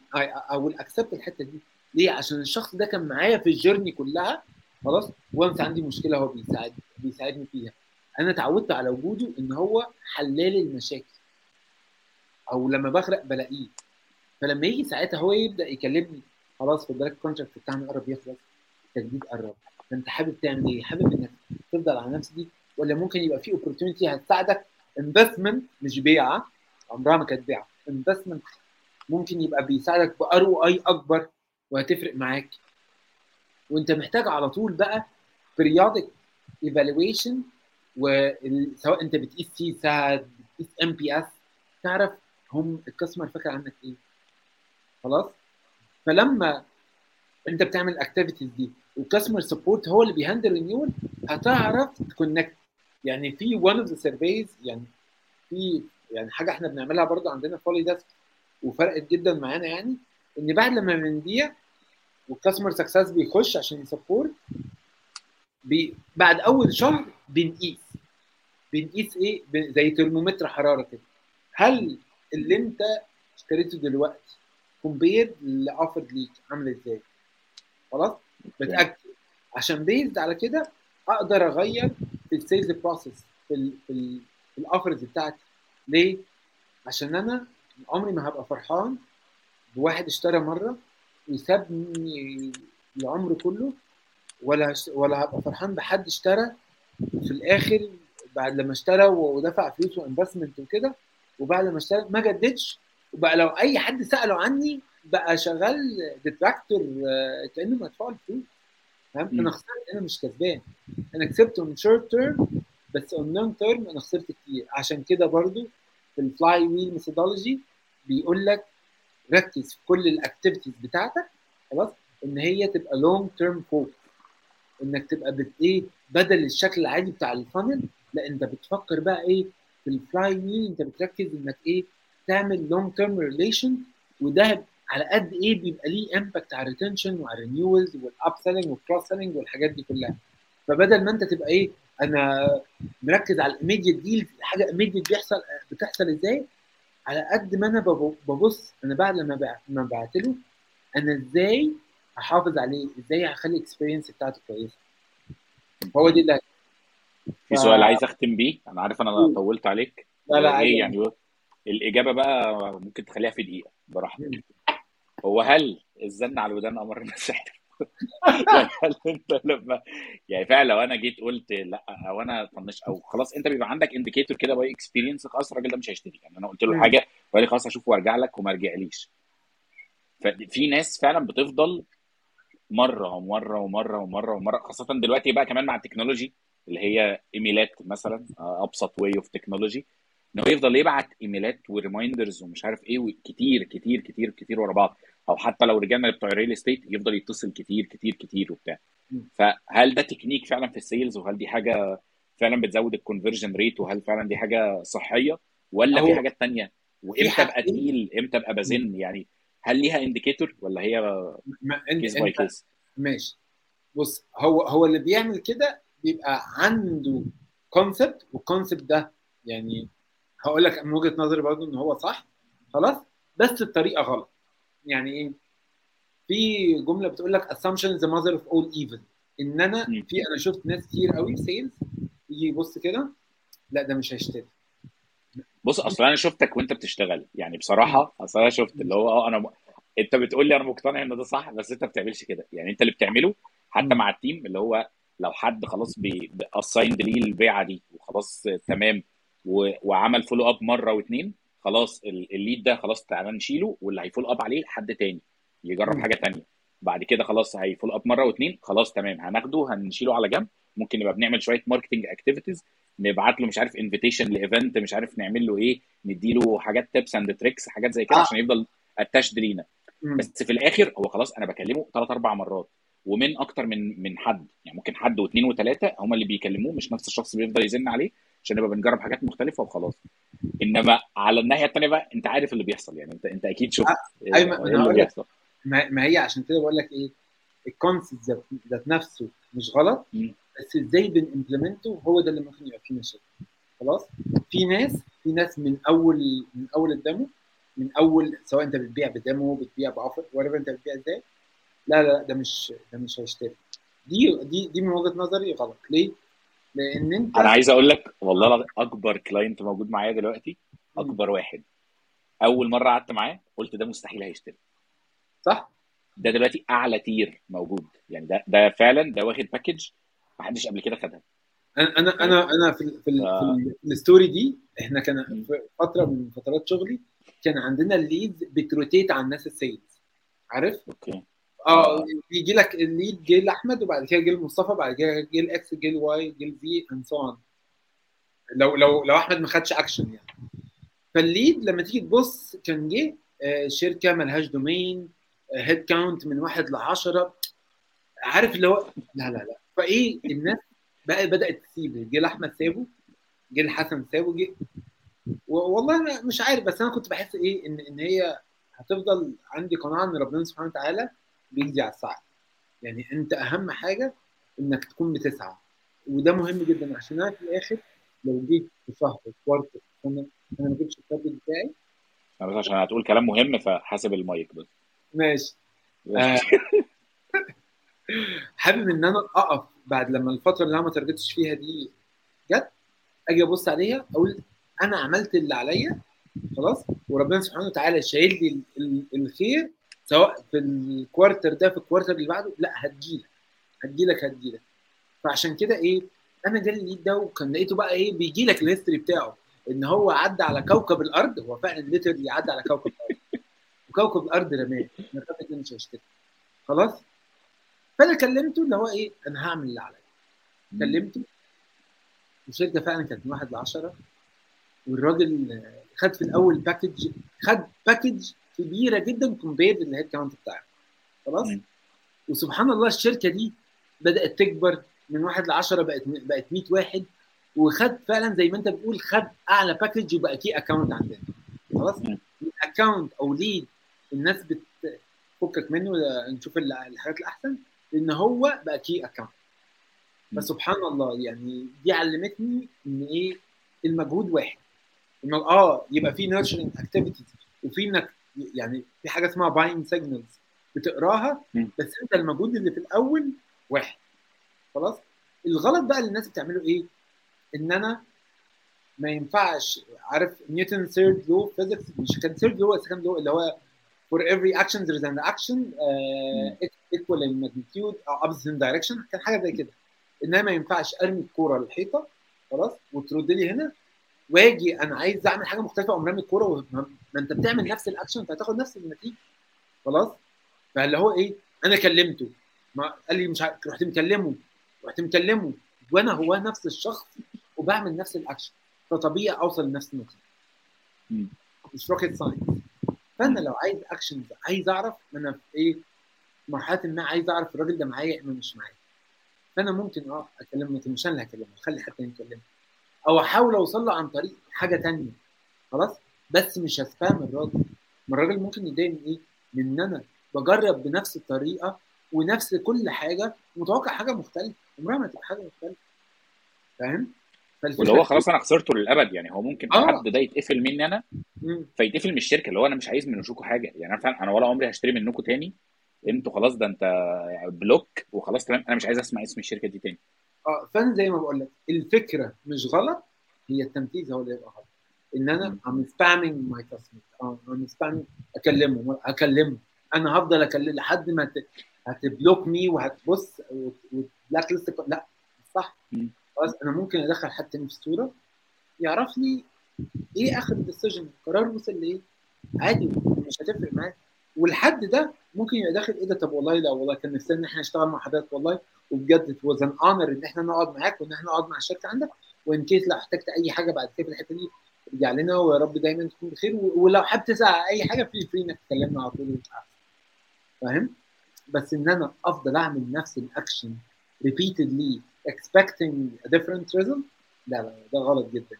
أو accept الحتة دي. ليه؟ عشان الشخص ده كان معايا في ال journey كلها خلاص؟ once عندي مشكلة هو بيساعد بيساعدني فيها. أنا اتعودت على وجوده إن هو حلال المشاكل. أو لما بغرق بلاقيه. فلما يجي ساعتها هو يبدأ يكلمني خلاص خد بالك ال contract بتاعنا قرب يخلص التجديد قرب. فأنت حابب تعمل إيه؟ حابب إنك تفضل على نفس دي؟ ولا ممكن يبقى في opportunity هتساعدك؟ investment مش بيعة عمرها ما كانت بيعة. investment ممكن يبقى بيساعدك بار أو اي أكبر وهتفرق معاك. وأنت محتاج على طول بقى periodic evaluation وسواء أنت بتقيس CSAT بتقيس NPS تعرف هم ال customer فاكر عنك إيه؟ خلاص؟ فلما أنت بتعمل ال activities دي وال customer support هو اللي بي handle renewal هتعرف ت connect يعني في one of the services يعني في يعني حاجة إحنا بنعملها برضو عندنا فولي ديسك وفرقت جدا معانا يعني إن بعد لما بنبيع وال customer success بيخش عشان ي support بي بعد أول شهر بنقيس. بنقيس إيه؟ زي ترمومتر حرارة كده. هل اللي انت اشتريته دلوقتي compare ل offered ليك عامل إزاي؟ خلاص؟ بتاكد عشان based على كده أقدر أغير في ال sales process في ال في, ال في ال offers بتاعتي. ليه؟ عشان أنا عمري ما هبقى فرحان بواحد اشترى مرة وسابني العمر كله ولا ولا هبقى فرحان بحد اشترى وفي الآخر بعد لما اشترى ودفع فلوس و investment وكده. وبعد ما اشترى ما جددش. وبقى لو أي حد سأله عني بقى شغال detractor كأنه مدفوع له فلوس فاهم. أنا خسرت أنا مش كسبان. أنا كسبت on short term بس on long term أنا خسرت كتير. عشان كده برضو في ال flywheel methodology بيقول لك ركز في كل ال activities بتاعتك خلاص؟ إن هي تبقى long term focus إنك تبقى بت إيه؟ بدل الشكل العادي بتاع ال funnel لا أنت بتفكر بقى إيه؟ في ال flywheel انت بتركز انك إيه تعمل long term relation وده على قد إيه بيبقى ليه impact على ال retention وعلى ال renewals وال upselling وال cross-selling والحاجات دي كلها. فبدل ما انت تبقى إيه أنا مركز على ال immediate deals حاجة immediate بيحصل بتحصل إزاي؟ على قد ما أنا بب- ببص أنا بعد لما ما بعت له أنا إزاي هحافظ عليه إزاي هخلي ال experience بتاعته كويسة. هو دي اللي في ف- سؤال عايز أختم بيه. أنا عارف أنا. طولت عليك. لا لا إيه يعني؟ الإجابة بقى ممكن تخليها في دقيقة براحتك. هو هل الزن على الودان أمر السحر يعني هل أنت لما يعني فعلا لو أنا جيت قلت لأ أو أنا طنش أو خلاص أنت بيبقى عندك indicator كده by experience خلاص الراجل ده مش هيشتري. يعني أنا قلت له. حاجة وقال لي خلاص هشوفه وأرجع لك وما رجعليش. ففي ناس فعلا بتفضل مرة ومرة ومرة ومرة ومرة خاصة دلوقتي بقى كمان مع ال technology اللي هي ايميلات مثلا آه، أبسط way of technology ان هو يفضل يبعت email ات و reminders ومش عارف إيه كتير كتير كتير كتير ورا بعض. أو حتى لو رجعنا بتوع ال real estate يفضل يتصل كتير كتير كتير وبتاع. فهل ده تكنيك فعلا في ال sales؟ وهل دي حاجة فعلا بتزود ال conversion rate وهل فعلا دي حاجة صحية؟ ولا في حاجات تانية؟ وإمتى أبقى تقيل إمتى أبقى بزن؟ يعني هل ليها indicator ولا هي case by case ماشي. بص هو هو اللي بيعمل كده بيبقى عنده concept وال concept ده يعني هقول لك من وجهة نظري برضه إن هو صح خلاص؟ بس الطريقة غلط. يعني إيه؟ في جملة بتقول لك assumption is the mother of all evil. إن أنا. في أنا شفت ناس كتير قوي sales يجي يبص كده لا ده مش هيشتري بص أصل أنا شفتك وأنت بتشتغل. يعني بصراحة أصل أنا شفت اللي هو آه أنا م... أنت بتقول لي أنا مقتنع إن ده صح بس أنت ما بتعملش كده. يعني أنت اللي بتعمله حتى. مع ال team اللي هو لو حد خلاص assigned ليه البيعة دي وخلاص تمام. وعمل follow up مرة واثنين خلاص ال- ال lead ده خلاص تعالى نشيله واللي هي follow up عليه حد تاني يجرب. حاجة تانية بعد كده خلاص هي follow up مرة واثنين خلاص تمام هناخده هنشيله على جنب ممكن نبقى بنعمل شوية marketing activities نبعت له مش عارف invitation ل event مش عارف نعمل له إيه نديله حاجات tips and tricks حاجات زي كده آه عشان يفضل attached لينا. بس في الآخر هو خلاص أنا بكلمه ثلاث أربع مرات ومن أكتر من من حد. يعني ممكن حد واثنين وثلاثة هم اللي بيكلموه مش نفس الشخص بيفضل يزن عليه عشان نبقى بنجرب حاجات مختلفة وخلاص. إنما على الناحية الثانية بقى أنت عارف اللي بيحصل. يعني أنت أنت أكيد شفت آه، إيه أيوه إيه اللي بيحصل. ما ما هي عشان كده بقول لك إيه ال concept ذات نفسه مش غلط مم. بس إزاي بن implement ه هو ده اللي ممكن يبقى فيه مشاكل. خلاص؟ في ناس في ناس من أول من أول ال demo من أول سواء أنت بتبيع ب demo بتبيع ب offer ولا أنت بتبيع إزاي لا لا ده مش ده مش هيشتري دي دي دي من وجهة نظري غلط ليه؟ لأن أنت أنا عايز أقول لك والله أكبر client موجود معايا دلوقتي. أكبر واحد أول مرة قعدت معاه قلت ده مستحيل هيشتري صح؟ ده دلوقتي أعلى tier موجود يعني ده ده فعلا ده واخد package ما حدش قبل كده خدها أنا أنا أنا أنا في ال في, ال آه. في, ال في ال story دي إحنا كان. في فترة من فترات شغلي كان عندنا ال leads بت rotate على الناس ال sales عارف؟ okay آه بيجي لك ال lead جه لأحمد وبعد كده جه لمصطفى بعد كده جه ل X جه ل Y جه ل Z and so on لو لو لو أحمد ما خدش اكشن يعني. فال lead لما تيجي تبص كان جه آه، شركة ملهاش domain headcount من واحد ل 10 عارف اللي هو لا لا لا. فإيه الناس بقى بدأت تسيب. جه لأحمد سابه جه لحسن سابه جه. والله أنا مش عارف بس أنا كنت بحس إيه إن إن هي هتفضل عندي قناعة إن ربنا سبحانه وتعالى بيجزي على السعي يعني أنت أهم حاجة إنك تكون بتسعى. وده مهم جدا عشان أنا في الآخر لو جيت في شهر quarter أنا أنا ما جبتش ال target بتاعي. بس عشان هتقول كلام مهم فحاسب المايك بس. ماشي. آه حابب إن أنا أقف بعد لما الفترة اللي أنا ما target تش فيها دي جت أجي أبص عليها أقول أنا عملت اللي عليا خلاص وربنا سبحانه وتعالى شايل لي ال- ال- الخير سواء في ال quarter ده في ال quarter اللي بعده لا هتجيلك. هتجيلك هتجيلك. فعشان كده إيه أنا جالي ال lead ده وكان لقيته بقى إيه بيجي لك ال history بتاعه. إن هو عدى على كوكب الأرض هو فعلا literally عدى على كوكب الأرض. وكوكب الأرض رماه. إني مش هشتري خلاص؟ فأنا كلمته اللي هو إيه أنا هعمل اللي عليا. كلمته. الشركة فعلا كانت من واحد ل 10 والراجل خد في الأول package خد package كبيرة جدا compared لل headcount بتاعه خلاص. وسبحان الله الشركة دي بدأت تكبر من واحد ل 10 بقت بقت 100 واحد. وخد فعلا زي ما أنت بتقول خد أعلى package وبقى key account عندنا. خلاص. account أو lead الناس بتفكك منه نشوف ال- الحاجات الأحسن لأن هو بقى key account. فسبحان الله يعني دي علمتني إن إيه؟ المجهود واحد. آه يبقى في nurturing activities وفي إنك يعني في حاجة اسمها buying signals بتقراها. بس انت المجهود اللي في الأول واحد. خلاص؟ الغلط بقى اللي الناس بتعمله إيه؟ إن أنا ما ينفعش عارف نيوتن third law physics مش كان third law second law اللي هو for every action there is an action uh, equal in magnitude or opposite in direction كان حاجة زي كده. انما ما ينفعش أرمي الكورة للحيطه خلاص؟ وترد لي هنا واجي أنا عايز أعمل حاجة مختلفة اقوم رامي الكورة ما أنت بتعمل نفس الاكشن أنت هتاخد نفس النتيجة. خلاص؟ فاللي هو إيه؟ أنا كلمته. ما قال لي مش عارف رحت مكلمه. رحت مكلمه. وأنا هو نفس الشخص وبعمل نفس الاكشن فطبيعي أوصل لنفس النتيجة. مش rocket science فأنا لو عايز actions عايز أعرف أنا في إيه؟ مرحلة ما عايز أعرف الراجل ده معايا اما مش معايا. فأنا ممكن أه أكلمه لكن مش أنا اللي هكلمه. اخلي حد يكلمه. أو أحاول أوصل له عن طريق حاجة تانية. خلاص؟ بس مش هسبام الراجل. ما الراجل ممكن يتضايق من إيه؟ من إن أنا بجرب بنفس الطريقة ونفس كل حاجة متوقع حاجة مختلفة. عمرها ما تبقى حاجة مختلفة. فاهم؟ واللي هو خلاص أنا خسرته للأبد يعني. هو ممكن آه. حد ده يتقفل مني أنا. فيتقفل من الشركة. اللي هو أنا مش عايز من وشوكوا حاجة. يعني أنا فعلا أنا ولا عمري هشتري منكم تاني. أنتوا خلاص ده أنت block وخلاص تمام. أنا مش عايز أسمع اسم الشركة دي تاني. آه فانا زي ما بقول لك الفكرة مش غلط هي التنفيذ هو اللي يبقى غلط. إن أنا spamming my customer. آه I'm spamming أكلمه اكلمه أنا هفضل اكلم لحد ما هت block me وهتبص و black list لا صح. خلاص أنا ممكن أدخل حد تاني في الصورة يعرف لي إيه آخر ال decision القرار وصل لإيه. عادي مش هتفرق معاه والحد ده ممكن يبقى داخل إيه ده طب والله لا والله كان نفسنا إن إحنا نشتغل مع حضرتك والله وبجد it was an honor إن إحنا نقعد معاك وإن إحنا نقعد مع الشركة عندك. و in case لو احتجت أي حاجة بعد كده في الحتة دي ارجع لنا ويا رب دايما تكون بخير. ولو حابب تسال على أي حاجة في free إنك تكلمنا على طول. فاهم؟ بس إن أنا أفضل أعمل نفس ال action repeatedly expecting a different result لا لا ده غلط جدا.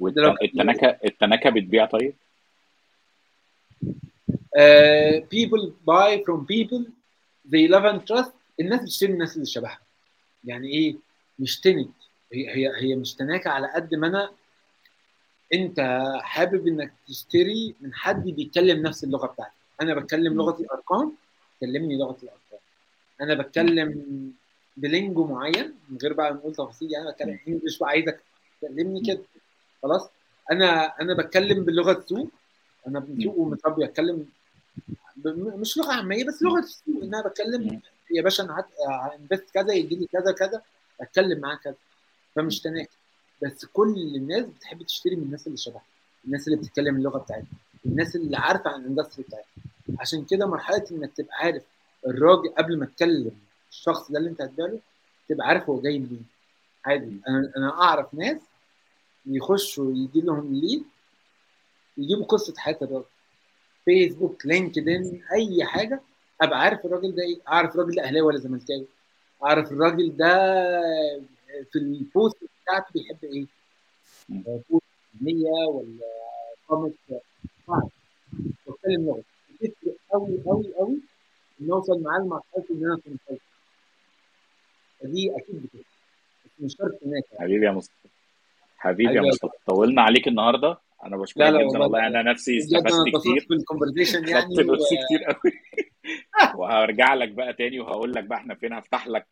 والتناكه التناكه بتبيع طيب؟ uh, people buy from people. They love and trust. الناس بتشتري الناس اللي شبهها. يعني إيه؟ مش تنك هي هي هي مش تناكة على قد ما أنا أنت حابب إنك تشتري من حد بيتكلم نفس اللغة بتاعتك. أنا بتكلم لغه الأرقام كلمني لغه الأرقام. أنا بتكلم بلينجو معين من غير بقى نقول تفاصيل يعني بتكلم انجلش وعايزك تكلمني كده. خلاص؟ أنا أنا بتكلم باللغة السوق أنا من سوق ومتربي أتكلم مش لغة عاميه بس لغة السوق إن أنا بتكلم يا باشا أنا هنفست كذا يجي لي كذا كذا اتكلم معاه كذا. فمش تناكر بس كل الناس بتحب تشتري من الناس اللي شبهها الناس اللي بتتكلم اللغة بتاعتها الناس اللي عارفة عن الإندستري بتاعتها. عشان كده مرحلة إنك تبقى عارف الراجل قبل ما تكلم الشخص ده اللي أنت هتبيع له تبقى عارف هو جاي منين. عادي. أنا أنا أعرف ناس يخشوا يجي لهم lead يجيبوا قصة حياة الراجل. فيسبوك لينكدين أي حاجة أبقى عارف الراجل ده إيه؟ أعرف الراجل ده أهلاوي ولا زملكاوي؟ أعرف الراجل ده في ال post بتاعته بيحب إيه. post دينيه ولا comic بتكلم لغة. بتفرق قوي قوي قوي إن اوصل معاه لمرحلة إن أنا اكون مسيطر فدي أكيد بتفرق. مش شرط هناك. يعني. حبيبي يا مصطفى. حبيبي يا مصطفى. طولنا عليك النهارده. أنا بشكرك جدا. والله أنا نفسي استفدت كتير. بالكونفرزيشن يعني خدت. نفسي كتير قوي وهرجع لك بقى تاني وهقول لك بقى إحنا فين هفتح لك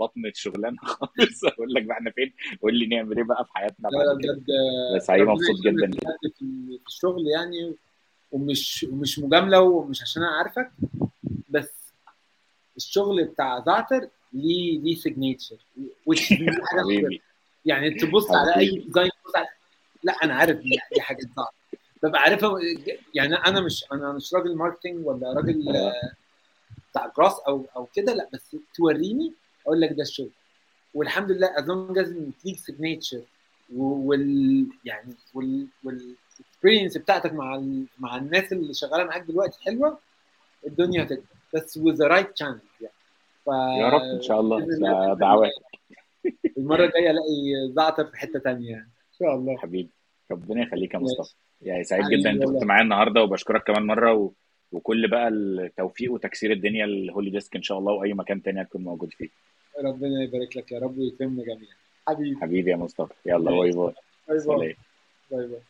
بطنة شغلانه خالص. هقول لك بقى إحنا فين قول لي نعمل إيه بقى في حياتنا لا لا بجد بس ربنا مبسوط جدا في الشغل يعني ومش ومش مجاملة ومش عشان أنا عارفك بس الشغل بتاع زعتر ليه ليه حبيبي. يعني تبص على أي design لا أنا عارف دي دي حاجة زعتر. ببقى عارفها يعني أنا مش أنا مش راجل marketing ولا راجل. آه، بتاع graphics أو أو كده لا بس توريني أقول لك ده الشغل. والحمد لله as long as ليك signature وال يعني وال وال experience بتاعتك مع ال... مع الناس اللي شغالة معاك دلوقتي حلوة الدنيا هتكبر. بس with the right channel يعني. ف يا رب إن شاء الله بإذن الله ده بإذن دعوات الله المرة الجاية ألاقي زعتر في حتة ثانية يعني. إن شاء الله. حبيبي ربنا يخليك يا مصطفى. يعني سعيد جدا أنت كنت معايا النهارده وبشكرك كمان مرة و... وكل بقى التوفيق وتكسير الدنيا الهولي ديسك إن شاء الله وأي مكان تاني هتكون موجود فيه. ربنا يبارك لك يا رب ويكرمنا جميعا. حبيبي. حبيبي يا مصطفى. يلا باي باي. باي باي. باي باي.